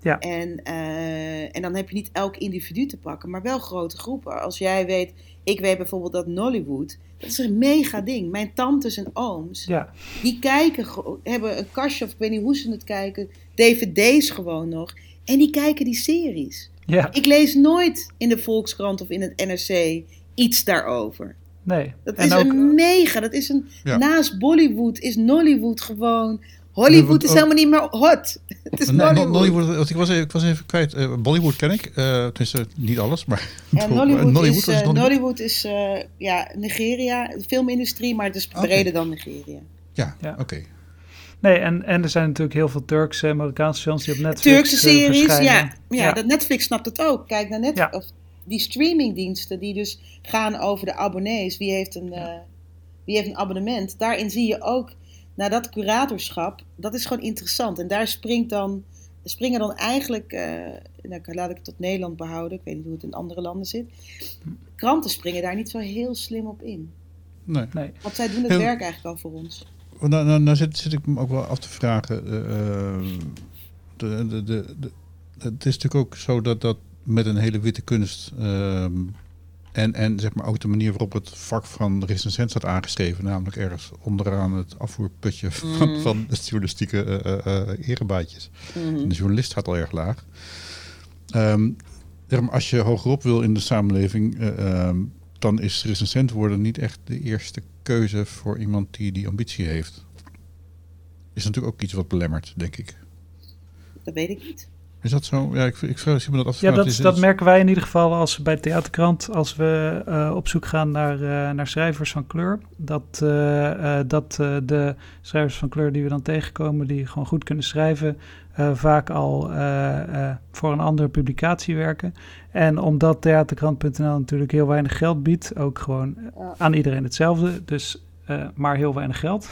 Ja. En, eh, en dan heb je niet elk individu te pakken, maar wel grote groepen. Als jij weet, ik weet bijvoorbeeld dat Nollywood, dat is een mega ding. Mijn tantes en ooms, Ja, die kijken, hebben een kastje, of ik weet niet hoe ze het kijken, dvd's gewoon nog. En die kijken die series. ja, Ik lees nooit in de Volkskrant of in het NRC iets daarover. nee. Dat en is ook, een mega, dat is een, Ja. naast Bollywood is Nollywood gewoon, Hollywood is ook- helemaal niet meer hot. Het is no- Nollywood. Nollywood, want ik, was even, ik was even kwijt. Eh, Bollywood ken ik. eh tenminste, niet alles, maar... En Nollywood, Nollywood, is, eh, Nollywood? Nollywood is eh, ja, Nigeria, de filmindustrie, maar het is breder dan Nigeria. Ja, Ja. oké. nee, en, en er zijn natuurlijk heel veel Turkse en Marokkaanse films die op Netflix Turkse series, ja, ja, Ja. Dat Netflix snapt het ook. Kijk naar Netflix. Ja. Of die streamingdiensten die dus gaan over de abonnees. Wie heeft, een, eh, wie heeft een abonnement? Daarin zie je ook, naar dat curatorschap, dat is gewoon interessant. En daar springt dan, springen dan eigenlijk, eh, nou, laat ik het tot Nederland behouden. Ik weet niet hoe het in andere landen zit. Kranten springen daar niet zo heel slim op in. Nee. Nee. Want zij doen het Heel- werk eigenlijk al voor ons. Nou, nou, nou zit, zit ik me ook wel af te vragen. eh, de, de, de, de- het is natuurlijk ook zo dat dat met een hele witte kunst. ehm, en, en zeg maar ook de manier waarop het vak van recensent staat aangeschreven. Namelijk ergens onderaan het afvoerputje van, Mm. van de journalistieke erebaatjes. Mhm. En de journalist staat al erg laag. Zeg maar, als je hogerop wil in de samenleving, eh, ehm, dan is recensent worden niet echt de eerste keuze voor iemand die die ambitie heeft. Is natuurlijk ook iets wat belemmert, denk ik. Dat weet ik niet. Is dat zo? Ja, ik, ik vraag me dat af. Ja, dat, is- dat merken wij in ieder geval als bij Theaterkrant, als we eh, op zoek gaan naar, eh, naar schrijvers van kleur. Dat, eh, dat de schrijvers van kleur die we dan tegenkomen, die gewoon goed kunnen schrijven, vaak al voor een andere publicatie werken. En omdat Theaterkrant.nl natuurlijk heel weinig geld biedt, ook gewoon aan iedereen hetzelfde, dus maar heel weinig geld,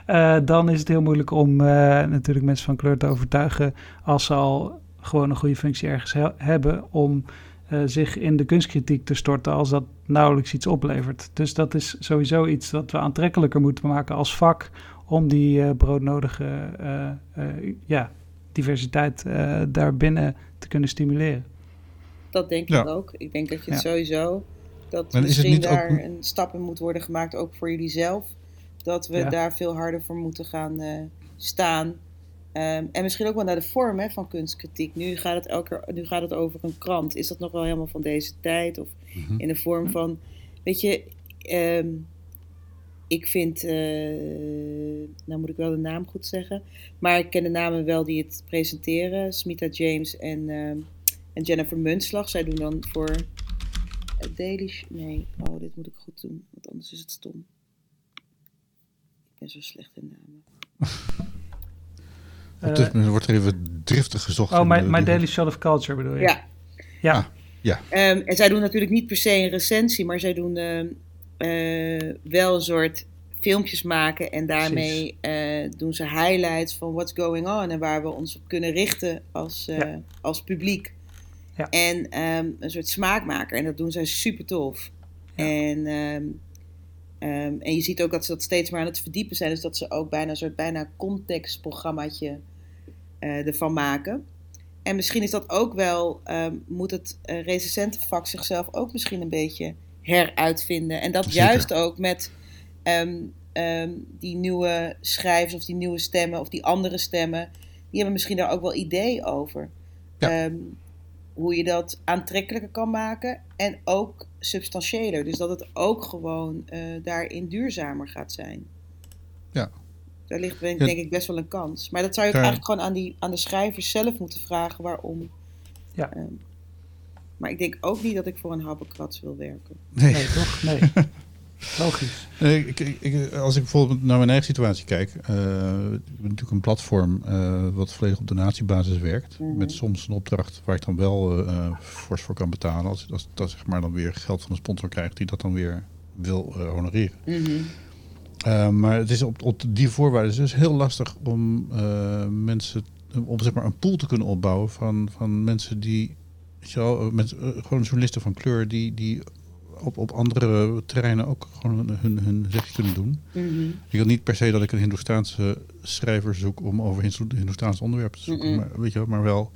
dan is het heel moeilijk om natuurlijk mensen van kleur te overtuigen als ze al gewoon een goede functie ergens he- hebben om eh, zich in de kunstkritiek te storten als dat nauwelijks iets oplevert. Dus dat is sowieso iets dat we aantrekkelijker moeten maken als vak om die eh, broodnodige eh, eh, ja, diversiteit eh, daarbinnen te kunnen stimuleren. Dat denk Ja. ik ook. Ik denk dat je het Ja. sowieso, dat het misschien ook- daar een stap in moet worden gemaakt, ook voor jullie zelf. Dat we Ja. daar veel harder voor moeten gaan eh, staan. Ehm, en misschien ook wel naar de vorm hè, van kunstkritiek. Nu gaat, het elke, nu gaat het over een krant. Is dat nog wel helemaal van deze tijd? Of Mhm. in de vorm van, weet je, ehm, ik vind, eh, nou moet ik wel de naam goed zeggen, maar ik ken de namen wel die het presenteren, Smita James en, ehm, en Jennifer Munslag. Zij doen dan voor eh, Daily, nee, oh dit moet ik goed doen, want anders is het stom. Ik ben zo slecht in namen. Op dit moment wordt er even driftig gezocht. oh, in My, de- My die- Daily Shot of Culture bedoel je? Ja, Ja, Ah, ja. Ehm, en zij doen natuurlijk niet per se een recensie, maar zij doen ehm, eh, wel een soort filmpjes maken. En daarmee eh, doen ze highlights van what's going on en waar we ons op kunnen richten als, eh, Ja. als publiek. Ja. En ehm, een soort smaakmaker. En dat doen zij super tof. Ja. En, ehm, ehm, en je ziet ook dat ze dat steeds maar aan het verdiepen zijn. Dus dat ze ook bijna een soort bijna contextprogrammaatje eh ervan maken. En misschien is dat ook wel, ehm, moet het uh, recensentenvak zichzelf ook misschien een beetje heruitvinden. En dat Zeker. juist ook met ehm, die nieuwe schrijvers of die nieuwe stemmen of die andere stemmen. Die hebben misschien daar ook wel idee over. Ja. Hoe je dat aantrekkelijker kan maken en ook substantiëler. Dus dat het ook gewoon eh, daarin duurzamer gaat zijn. Ja. Daar ligt denk, ik best wel een kans. Maar dat zou je ook eigenlijk gewoon aan, die, aan de schrijvers zelf moeten vragen waarom. Ja. Ehm, maar ik denk ook niet dat ik voor een habbekrats wil werken. Nee. nee toch? Nee. Logisch. Nee, ik, ik, als ik bijvoorbeeld naar mijn eigen situatie kijk. eh, ik ben natuurlijk een platform eh, wat volledig op donatiebasis werkt. Mhm. Met soms een opdracht waar ik dan wel eh, fors voor kan betalen. Als, als dat zeg maar dan weer geld van een sponsor krijgt die dat dan weer wil honoreren. Mhm. Uh, maar het is op, op die voorwaarden dus heel lastig om uh, mensen, om zeg maar een pool te kunnen opbouwen van, van mensen die, wel, met, uh, gewoon journalisten van kleur die, die op, op andere terreinen ook gewoon hun, hun zegje kunnen doen. Mhm. Ik wil niet per se dat ik een Hindoestaanse schrijver zoek om over Hindoestaanse onderwerpen te zoeken, Mhm. maar, weet je wel, maar wel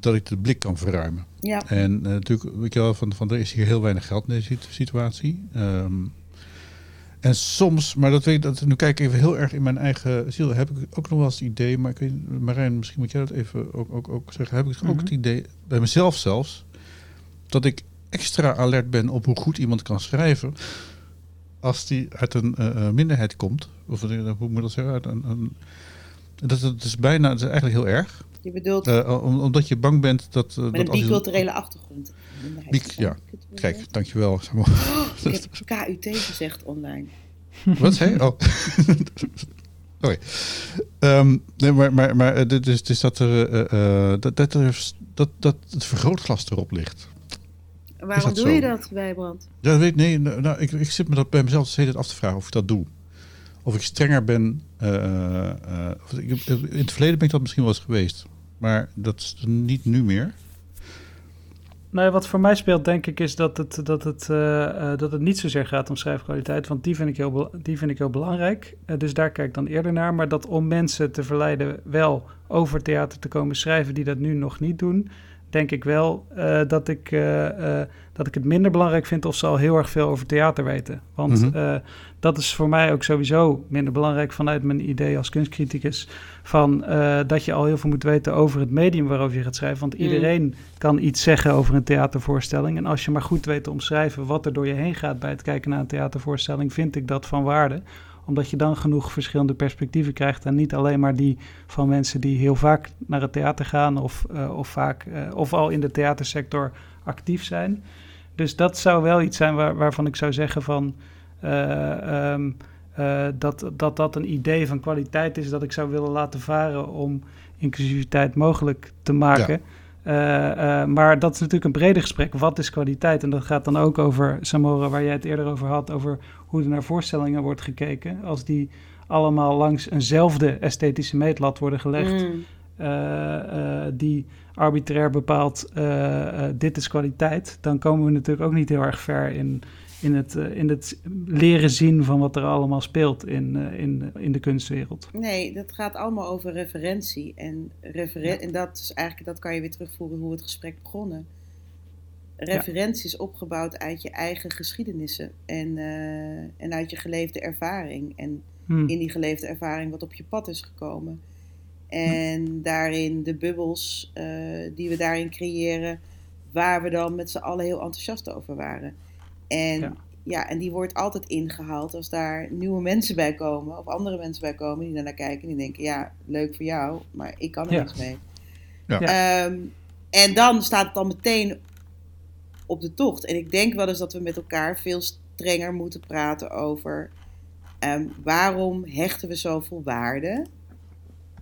dat ik de blik kan verruimen. Ja. En uh, natuurlijk, weet je wel, van, van er is hier heel weinig geld in deze situatie. Um, en soms, maar dat weet ik, dat, nu kijk ik even heel erg in mijn eigen ziel, heb ik ook nog wel eens het idee, maar ik weet, Marijn, misschien moet jij dat even ook, ook, ook zeggen, heb ik ook Mhm. het idee, bij mezelf zelfs, dat ik extra alert ben op hoe goed iemand kan schrijven als die uit een uh, minderheid komt. Of hoe moet ik dat zeggen? Uit een, een, dat, dat is bijna, dat is eigenlijk heel erg. Je bedoelt Uh, om, omdat je bang bent dat... Uh, met dat een biculturele achtergrond. Biek, ja, kijk, dankjewel. Oh, ik heb KUT gezegd online. Wat zei je? Oh. Oké. Um, nee, maar, maar, maar dit is, is dat er uh, dat, dat, er, dat, dat het vergrootglas erop ligt. Waarom dat doe zo? je dat, Wijbrand? Ja, weet nee, nou, ik, ik zit me dat bij mezelf steeds af te vragen of ik dat doe. Of ik strenger ben. Uh, uh, ik, in het verleden ben ik dat misschien wel eens geweest. Maar dat is niet nu meer. Nee, wat voor mij speelt, denk ik, is dat het, dat het, uh, uh, dat het niet zozeer gaat om schrijfkwaliteit. Want die vind ik heel, die vind ik heel belangrijk. Uh, dus daar kijk ik dan eerder naar. Maar dat om mensen te verleiden wel over theater te komen schrijven die dat nu nog niet doen, denk ik wel uh, dat, ik, uh, uh, dat ik het minder belangrijk vind of ze al heel erg veel over theater weten. Want mm -hmm. dat is voor mij ook sowieso minder belangrijk vanuit mijn idee als kunstcriticus. Van uh, dat je al heel veel moet weten over het medium waarover je gaat schrijven. Want iedereen mm. kan iets zeggen over een theatervoorstelling. En als je maar goed weet te omschrijven wat er door je heen gaat bij het kijken naar een theatervoorstelling, vind ik dat van waarde omdat je dan genoeg verschillende perspectieven krijgt en niet alleen maar die van mensen die heel vaak naar het theater gaan of, uh, of, vaak, uh, of al in de theatersector actief zijn. Dus dat zou wel iets zijn waar, waarvan ik zou zeggen van uh, um, dat, dat dat een idee van kwaliteit is dat ik zou willen laten varen om inclusiviteit mogelijk te maken. Ja. maar dat is natuurlijk een breder gesprek. Wat is kwaliteit? En dat gaat dan ook over Samora, waar jij het eerder over had, over hoe er naar voorstellingen wordt gekeken. Als die allemaal langs eenzelfde esthetische meetlat worden gelegd, Mm. uh, uh, die arbitrair bepaalt: uh, dit is kwaliteit, dan komen we natuurlijk ook niet heel erg ver in, in, het, in het leren zien van wat er allemaal speelt in, in, in de kunstwereld. Nee, dat gaat allemaal over referentie. En, referen ja. en dat, is eigenlijk, dat kan je weer terugvoeren hoe het gesprek begonnen referentie is opgebouwd uit je eigen geschiedenissen en, uh, en uit je geleefde ervaring. En hmm. in die geleefde ervaring wat op je pad is gekomen. En hmm. daarin de bubbels uh, die we daarin creëren, waar we dan met z'n allen heel enthousiast over waren. En, ja. ja. en die wordt altijd ingehaald als daar nieuwe mensen bij komen, of andere mensen bij komen die naar kijken en die denken: ja, leuk voor jou, maar ik kan er ja. niks mee. Ja. Um, en dan staat het dan meteen op de tocht. En ik denk wel eens dat we met elkaar veel strenger moeten praten over um, waarom hechten we zoveel waarde.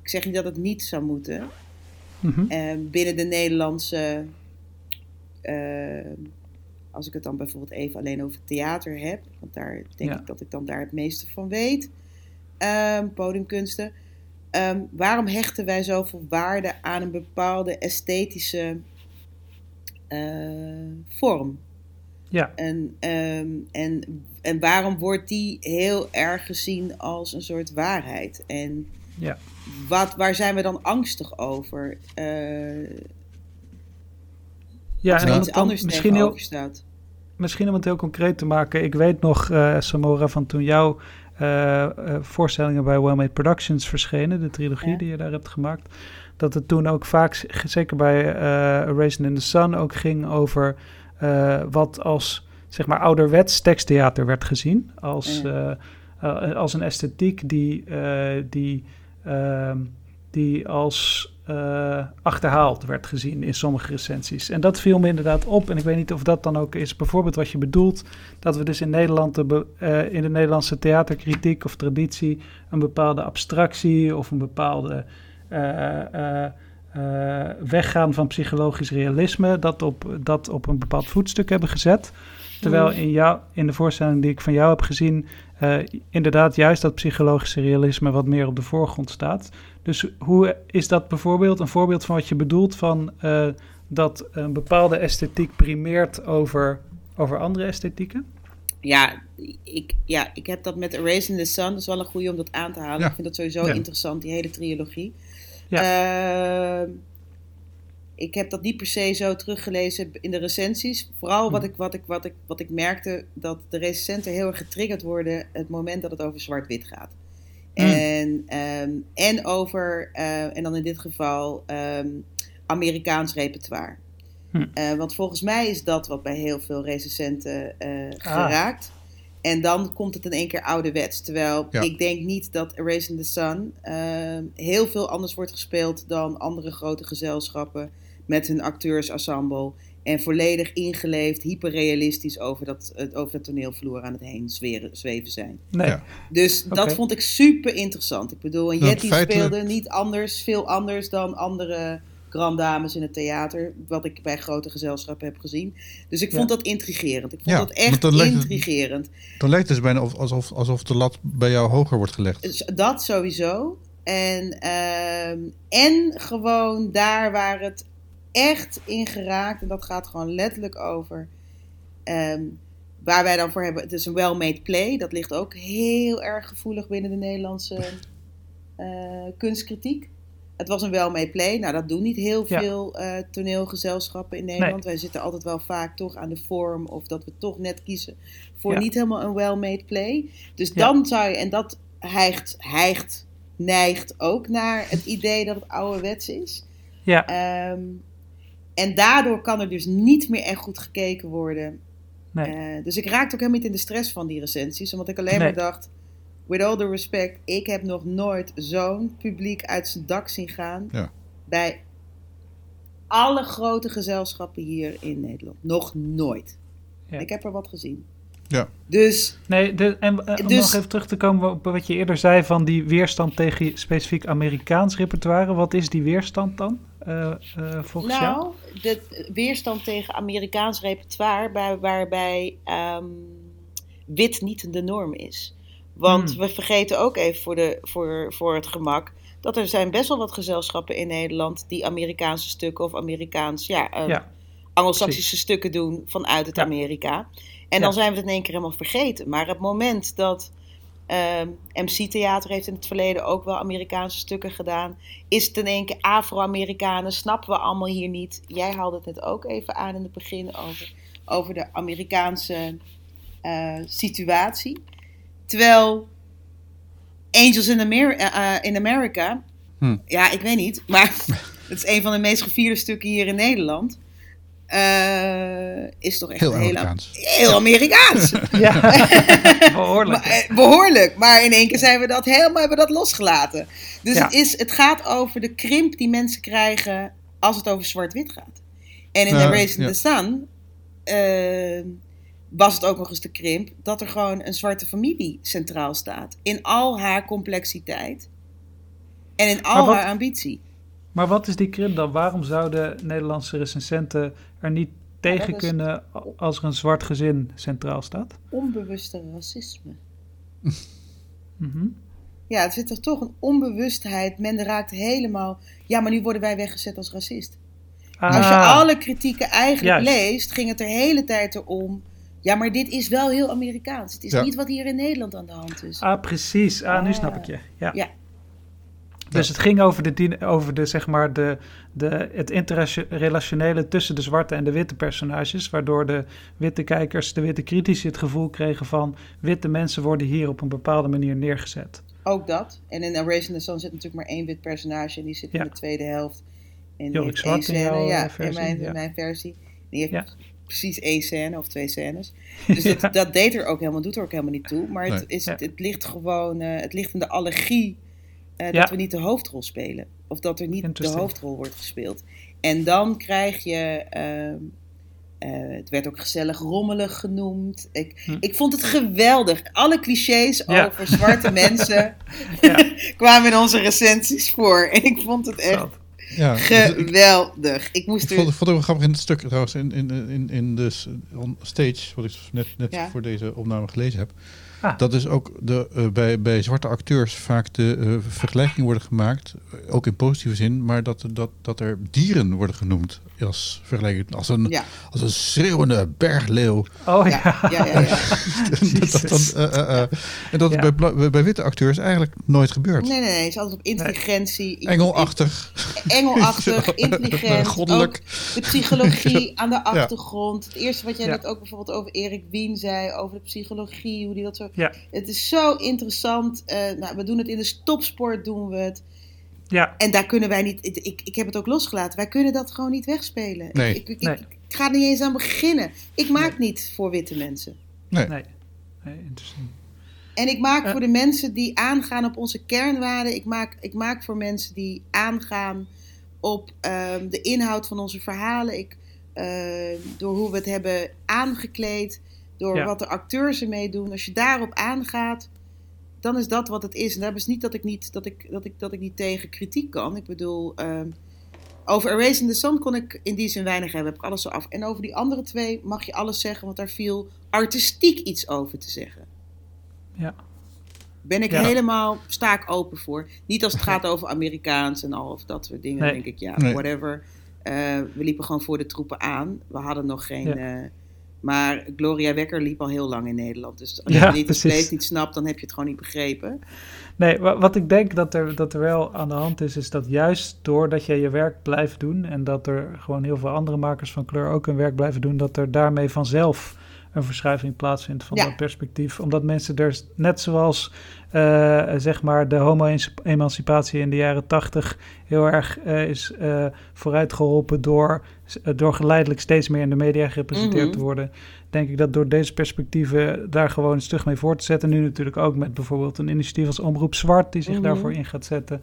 Ik zeg niet dat het niet zou moeten. Mm -hmm. um, binnen de Nederlandse, uh, als ik het dan bijvoorbeeld even alleen over theater heb, want daar denk ja. ik dat ik dan daar het meeste van weet, um, podiumkunsten. waarom hechten wij zoveel waarde aan een bepaalde esthetische vorm. Ja. En, um, en, en waarom wordt die heel erg gezien als een soort waarheid? En ja. wat, waar zijn we dan angstig over? Uh, ja, en iets anders misschien heel, staat. Misschien om het heel concreet te maken. Ik weet nog, uh, Samora, van toen jouw uh, voorstellingen bij Well Made Productions verschenen, de trilogie Ja. die je daar hebt gemaakt dat het toen ook vaak, zeker bij uh, in the Sun, ook ging over uh, wat als zeg maar ouderwets teksttheater werd gezien. Als, uh, als een esthetiek die, die, ehm, die als eh, achterhaald werd gezien in sommige recensies. En dat viel me inderdaad op. En ik weet niet of dat dan ook is bijvoorbeeld wat je bedoelt. Dat we dus in Nederland de eh, in de Nederlandse theaterkritiek of traditie een bepaalde abstractie of een bepaalde eh, eh, eh, weggaan van psychologisch realisme, dat op, dat op een bepaald voetstuk hebben gezet. Terwijl in, jou, in de voorstelling die ik van jou heb gezien, eh, inderdaad juist dat psychologische realisme wat meer op de voorgrond staat. Dus hoe is dat bijvoorbeeld een voorbeeld van wat je bedoelt van eh, dat een bepaalde esthetiek primeert over, over andere esthetieken? Ja ik, ja, ik heb dat met Erasing the Sun. Dat is wel een goede om dat aan te halen. Ja. Ik vind dat sowieso Ja. interessant, die hele trilogie. Ja. Ehm, ik heb dat niet per se zo teruggelezen in de recensies. Vooral wat Hm. ik, wat ik, wat ik, wat ik merkte, dat de recensenten heel erg getriggerd worden... het moment dat het over zwart-wit gaat. Hm. En, ehm, en over, eh, en dan in dit geval, ehm, Amerikaans repertoire. Hm. Eh, want volgens mij is dat wat bij heel veel recensenten eh, Ah. geraakt. En dan komt het in één keer ouderwets. Terwijl Ja. ik denk niet dat Erasing the Sun ehm, heel veel anders wordt gespeeld dan andere grote gezelschappen met hun acteursensemble. En volledig ingeleefd, hyperrealistisch over dat, het- over het toneelvloer aan het heen zweren, zweven zijn. Nee. Ja. Dus dat vond ik super interessant. Ik bedoel, en Nou, Yeti feitelijk- speelde niet anders, veel anders dan andere grand dames in het theater, wat ik bij grote gezelschappen heb gezien. Dus ik Ja. vond dat intrigerend. Ik vond Ja, dat echt dan lijkt het- intrigerend. Dan lijkt het dus bijna of- alsof, alsof de lat bij jou hoger wordt gelegd. Dus dat sowieso. En, ehm, en gewoon daar waar het echt in geraakt, en dat gaat gewoon letterlijk over. ehm, waar wij dan voor hebben, het is een well-made play. Dat ligt ook heel erg gevoelig binnen de Nederlandse eh, kunstkritiek. Het was een well-made play. Nou, dat doen niet heel Ja. veel eh, toneelgezelschappen in Nederland. Wij zitten altijd wel vaak toch aan de vorm, of dat we toch net kiezen voor Ja. niet helemaal een well-made play. Dus Ja. dan zou je, en dat hijgt, hijgt, neigt ook naar het idee dat het ouderwets is. Ja, Ehm, en daardoor kan er dus niet meer echt goed gekeken worden. nee. Eh, dus ik raakte ook helemaal niet in de stress van die recensies. Omdat ik alleen Nee. maar dacht, with all the respect, ik heb nog nooit zo'n publiek uit zijn dak zien gaan. Ja. Bij alle grote gezelschappen hier in Nederland. Nog nooit. Ja. Ik heb er wat gezien. Ja. Dus Nee, de, en eh, om Dus- nog even terug te komen op wat je eerder zei van die weerstand tegen specifiek Amerikaans repertoire. Wat is die weerstand dan, eh, eh, volgens jou? Nou, de weerstand tegen Amerikaans repertoire, waar- waarbij ehm, wit niet de norm is. Want Hmm. we vergeten ook even voor, de, voor, voor het gemak dat er zijn best wel wat gezelschappen in Nederland die Amerikaanse stukken of Amerikaans, ja, Ja, Anglo-Saxische stukken doen vanuit het Ja. Amerika. En dan zijn we het in één keer helemaal vergeten. Maar het moment dat ehm, MC-theater heeft in het verleden ook wel Amerikaanse stukken gedaan, is het in één keer Afro-Amerikanen, snappen we allemaal hier niet. Jij haalde het net ook even aan in het begin over, over de Amerikaanse eh, situatie. Terwijl Angels in, Amer- eh, eh, in America, Hm. ja, ik weet niet, maar het is een van de meest gevierde stukken hier in Nederland. Eh, is toch echt Heel Amerikaans. heel Amerikaans. ja. behoorlijk. Maar, eh, behoorlijk. Maar in één keer zijn we dat helemaal hebben dat losgelaten. Dus Ja. het, is, het gaat over de krimp die mensen krijgen als het over zwart-wit gaat. En in Ja, The Race in ja. the Sun was het ook nog eens de krimp dat er gewoon een zwarte familie centraal staat. In al haar complexiteit. En in al wat- haar ambitie. Maar wat is die krimp dan? Waarom zouden Nederlandse recensenten er niet tegen kunnen als er een zwart gezin centraal staat? Onbewuste racisme. Mhm. Ja, er zit er toch een onbewustheid. Men raakt helemaal. Ja, maar nu worden wij weggezet als racist. Als je Ah, alle kritieken eigenlijk Juist. leest, ging het de hele tijd erom. Ja, maar dit is wel heel Amerikaans. Het is Ja. niet wat hier in Nederland aan de hand is. Ah, precies. Ah, nu Ah. snap ik je. Ja. Ja. Dus het ging over de, over de zeg maar, de, de, het interrelationele tussen de zwarte en de witte personages. Waardoor de witte kijkers, de witte critici het gevoel kregen van... witte mensen worden hier op een bepaalde manier neergezet. Ook dat. En in Erasing the Sun zit natuurlijk maar één wit personage. En die zit Ja. in de tweede helft. En Jorik Zwart één in jouw, ja, eh, versie, in mijn, ja. in mijn versie. Die heeft Ja. Precies één scène of twee scènes. Dus dat, Ja. dat deed er ook helemaal, doet er ook helemaal niet toe. Maar het, Nee. is, Ja. het ligt gewoon, eh, het ligt in de allergie eh, dat we niet de hoofdrol spelen. Of dat er niet de hoofdrol wordt gespeeld. En dan krijg je. ehm, eh, het werd ook gezellig rommelig genoemd. Ik, Hm. ik vond het geweldig. Alle clichés over zwarte mensen kwamen in onze recensies voor. En ik vond het echt Ja, dus ik- geweldig. Ik moest Ik er. vond, het wel grappig in het stuk trouwens, in, in, in, in de stage, wat ik net, net Ja. voor deze opname gelezen heb. Ah. Dat is ook de, eh, bij, bij zwarte acteurs vaak de eh, vergelijking worden gemaakt, eh, ook in positieve zin, maar dat, dat, dat er dieren worden genoemd als vergelijking. Als een, Ja, als een schreeuwende bergleeuw. Oh ja, ja. ja, ja. ja. dat, dat dan, eh, eh, eh, en dat Ja. is bij, bij, witte acteurs eigenlijk nooit gebeurt. Nee, nee, nee. Het is altijd op intelligentie. Engelachtig. Engelachtig, intelligent. Goddelijk. Ook de psychologie aan de achtergrond. Het eerste wat jij Ja. net ook bijvoorbeeld over Erik Wien zei, over de psychologie, hoe die dat zo... Ja. Het is zo interessant. Eh, nou, we doen het in de stopsport, doen we het. Ja. En daar kunnen wij niet... Ik, ik heb het ook losgelaten. Wij kunnen dat gewoon niet wegspelen. Nee. Ik, ik, Nee. ik, ik ga er niet eens aan beginnen. Ik maak niet voor witte mensen. Nee. Nee. nee interessant. En ik maak Eh. voor de mensen die aangaan op onze kernwaarden. Ik maak, ik maak voor mensen die aangaan op ehm, de inhoud van onze verhalen. Ik, eh, door hoe we het hebben aangekleed. Door Ja. wat de acteurs ermee doen. Als je daarop aangaat, dan is dat wat het is. En dat is niet dat ik niet, dat ik, dat ik, dat ik niet tegen kritiek kan. Ik bedoel, ehm, over Erasing the Sun kon ik in die zin weinig hebben. Heb ik alles zo af. En over die andere twee mag je alles zeggen, want daar viel artistiek iets over te zeggen. Ja. Ben ik Ja. helemaal, sta ik open voor. Niet als het gaat over Amerikaans en al of dat soort dingen. Nee. Denk ik, ja, Nee. whatever. Eh, we liepen gewoon voor de troepen aan. We hadden nog geen... Ja. eh, maar Gloria Wekker liep al heel lang in Nederland. Dus als je het niet het niet snapt, dan heb je het gewoon niet begrepen. Nee, wa- wat ik denk dat er, dat er wel aan de hand is, is dat juist doordat je je werk blijft doen en dat er gewoon heel veel andere makers van kleur ook hun werk blijven doen, dat er daarmee vanzelf een verschuiving plaatsvindt van Ja. dat perspectief. Omdat mensen er, net zoals eh, zeg maar de homo-emancipatie in de jaren tachtig heel erg eh, is eh, vooruitgeholpen door, door geleidelijk steeds meer in de media gerepresenteerd Mhm. te worden, denk ik dat door deze perspectieven daar gewoon een stug mee voor te zetten. Nu natuurlijk ook met bijvoorbeeld een initiatief als Omroep Zwart, die zich Mhm. daarvoor in gaat zetten.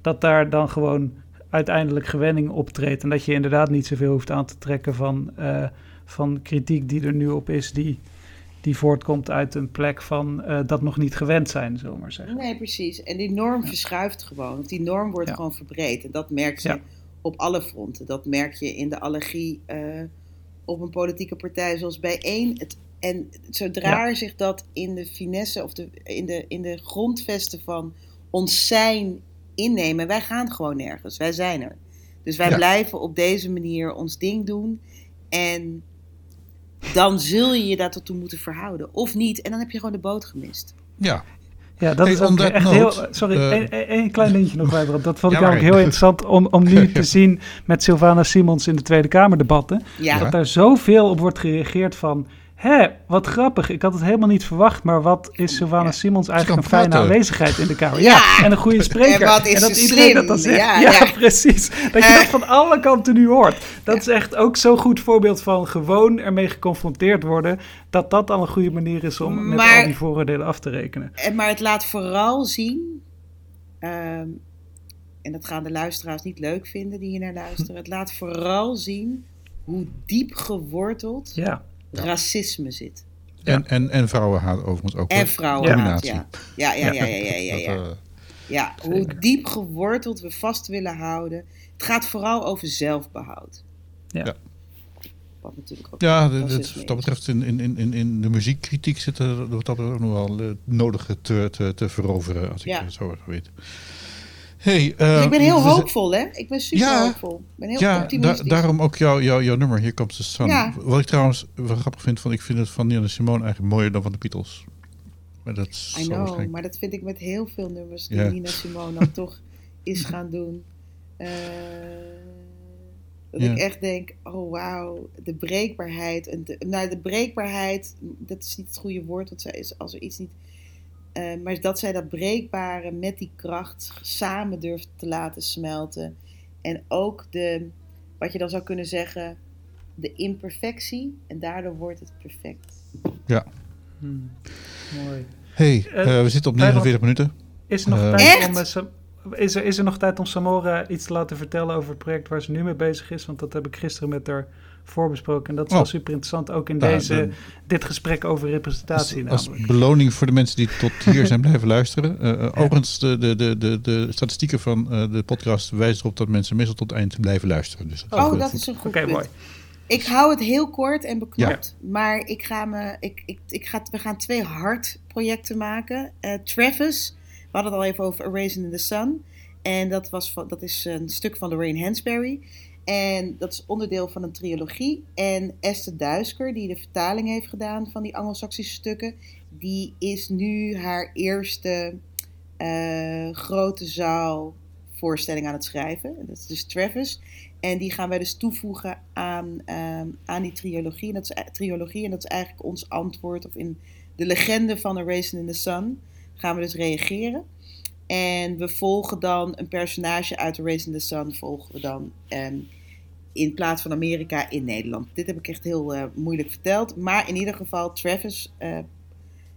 dat daar dan gewoon uiteindelijk gewenning optreedt. En dat je inderdaad niet zoveel hoeft aan te trekken van, van kritiek die er nu op is, die, die voortkomt uit een plek van eh, dat nog niet gewend zijn, zullen we maar zeggen. Nee, precies. En die norm verschuift gewoon. Want die norm wordt Ja. gewoon verbreed. En dat merk je Ja. op alle fronten. Dat merk je in de allergie eh, op een politieke partij zoals bijeen. Het, en zodra zich dat in de finesse of de, in, de, in de grondvesten van ons zijn innemen, wij gaan gewoon nergens. Wij zijn er. Dus wij Ja. blijven op deze manier ons ding doen. En dan zul je je daar tot toe moeten verhouden. Of niet. En dan heb je gewoon de boot gemist. Ja, Ja, dat Hey, is ook echt note, heel... Sorry, eh, één- één klein dingetje nog, Wijbrand. Dat vond ik Ja, eigenlijk heel interessant om, om nu te zien met Sylvana Simons in de Tweede Kamerdebatten. Ja. Dat daar zoveel op wordt gereageerd van... Hé, wat grappig. Ik had het helemaal niet verwacht. Maar wat is Sylvana Ja. Simons eigenlijk een fijne aanwezigheid in de Kamer. Ja. Ja, en een goede spreker. En wat is dat iedereen slim. dat dan zegt. Ja, precies. Dat je Eh. dat van alle kanten nu hoort. Dat is echt ook zo'n goed voorbeeld van gewoon ermee geconfronteerd worden. Dat dat al een goede manier is om met Maar- al die vooroordelen af te rekenen. En- Maar het laat vooral zien, ehm, en dat gaan de luisteraars niet leuk vinden die hier naar luisteren. Het laat vooral zien hoe diep geworteld Ja, racisme zit. en, en, en vrouwenhaat overigens ook. En hoor. vrouwen. Combinatie. Ja. Ja, ja, ja, ja, ja, ja, ja. Dat, eh, ja. Hoe diep geworteld we vast willen houden. Het gaat vooral over zelfbehoud. Ja. Ja. Wat natuurlijk ook Ja, de- racisme dit- wat dat betreft in, in, in, in- de muziekkritiek zit er wat dat betreft ook nog wel eh, het nodige te, te, te veroveren, als ik het zo weet. Hey, Dus ik ben heel we- hoopvol, hè? Ik ben super Ja. hoopvol. Ik ben heel Ja, da- optimistisch. daarom ook jouw jouw jouw nummer, Hier komt de Sun. Ja. Wat ik trouwens wel grappig vind, van, ik vind het van Nina Simone eigenlijk mooier dan van de Beatles. Maar dat I zal know, waarschijnlijk- maar dat vind ik met heel veel nummers die. Nina Simone dan toch is gaan doen. Eh, dat ik echt denk, oh wauw, de breekbaarheid. En de, nou, de breekbaarheid, dat is niet het goede woord, want zij is als er iets niet... eh, maar dat zij dat breekbare met die kracht samen durft te laten smelten. En ook de, wat je dan zou kunnen zeggen, de imperfectie. En daardoor wordt het perfect. Hmm. mooi. Hey, Eh, eh, we zitten op wij 49 minuten. Is er nog tijd Echt? om... Sam- is er, is er nog tijd om Samora iets te laten vertellen over het project waar ze nu mee bezig is? Want dat heb ik gisteren met haar voorbesproken. En dat is wel Oh. super interessant, ook in Nou, deze, dan- dit gesprek over representatie Als, als beloning voor de mensen die tot hier zijn blijven luisteren. Eh, eh, Overigens, de, de, de, de, de statistieken van eh, de podcast wijzen erop dat mensen meestal tot het eind blijven luisteren. Dus dat Oh, wel dat goed. is een goed Oké, punt. mooi. Ik hou het heel kort en beknopt. Maar ik ga me, ik, ik, ik ga, we gaan twee hard-projecten maken. Eh, Travis, we hadden het al even over A Raisin in the Sun. En dat, was van, dat is een stuk van Lorraine Hansberry. En dat is onderdeel van een trilogie. En Esther Duisker, die de vertaling heeft gedaan van die Anglo-Saxische stukken, die is nu haar eerste eh, grote zaal voorstelling aan het schrijven. Dat is dus Travis. En die gaan wij dus toevoegen aan, ehm, aan die trilogie. En dat, is, trilogie. en dat is eigenlijk ons antwoord, of in de legende van A Raisin in the Sun, gaan we dus reageren. En we volgen dan een personage uit A Raisin in the Sun, volgen we dan ehm, in plaats van Amerika in Nederland. Dit heb ik echt heel eh, moeilijk verteld. Maar in ieder geval, Travis, eh,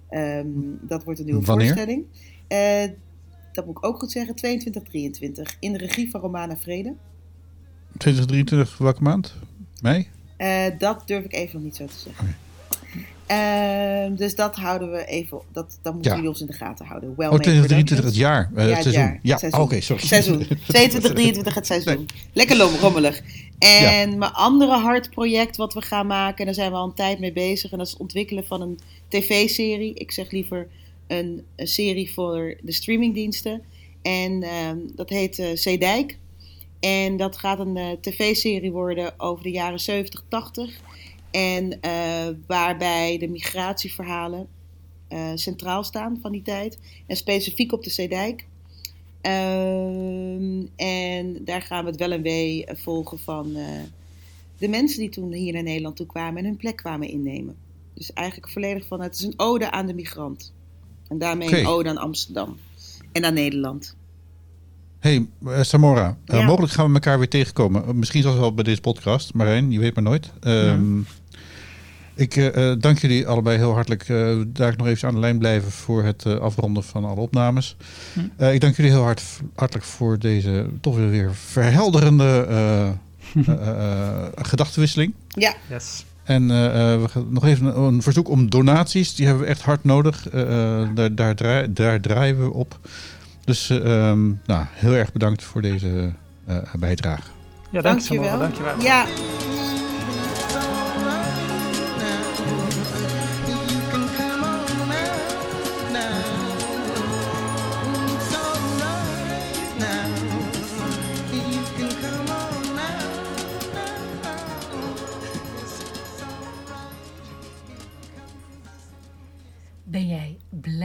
ehm, dat wordt een nieuwe Wanneer? voorstelling. Eh, dat moet ik ook goed zeggen, 22, 23. In de regie van Romana Vrede. 2023, welke maand? Mei? Dat durf ik even nog niet zo te zeggen. Ehm, dus dat houden we even, dat, dat moeten Ja. jullie ons in de gaten houden. Well Oh, 2023 het jaar. eh, Ja, het seizoen. jaar. Ja, oké, sorry. Seizoen. 22, 23 het seizoen. Lekker rommelig. En mijn andere hard project wat we gaan maken, en daar zijn we al een tijd mee bezig, en dat is het ontwikkelen van een tv-serie. Ik zeg liever een, een serie voor de streamingdiensten. En ehm, dat heet eh Zeedijk. En dat gaat een eh, tv-serie worden over de jaren 70, 80. En eh, waarbij de migratieverhalen eh, centraal staan van die tijd. En specifiek op de Zeedijk. Ehm, en daar gaan we het wel en wee volgen van eh, de mensen die toen hier naar Nederland toe kwamen en hun plek kwamen innemen. Dus eigenlijk volledig van het is een ode aan de migrant. En daarmee een ode aan Amsterdam en aan Nederland. Hey, Samora, Ja. mogelijk gaan we elkaar weer tegenkomen. Misschien zelfs wel bij deze podcast. Marijn, je weet maar nooit. Ehm, Ik eh, eh, dank jullie allebei heel hartelijk. eh daar nog even aan de lijn blijven voor het eh, afronden van alle opnames. Hm. Eh, ik dank jullie heel hart, hartelijk voor deze toch weer, weer verhelderende eh, eh, eh, gedachtenwisseling. Ja, Yes. En eh, eh, we gaan nog even een, een verzoek om donaties. Die hebben we echt hard nodig. Daar, daar, draai- daar draaien we op. Dus eh, ehm, nou, heel erg bedankt voor deze eh, bijdrage. Ja, dank je dankjewel. Samora, dankjewel. Ja,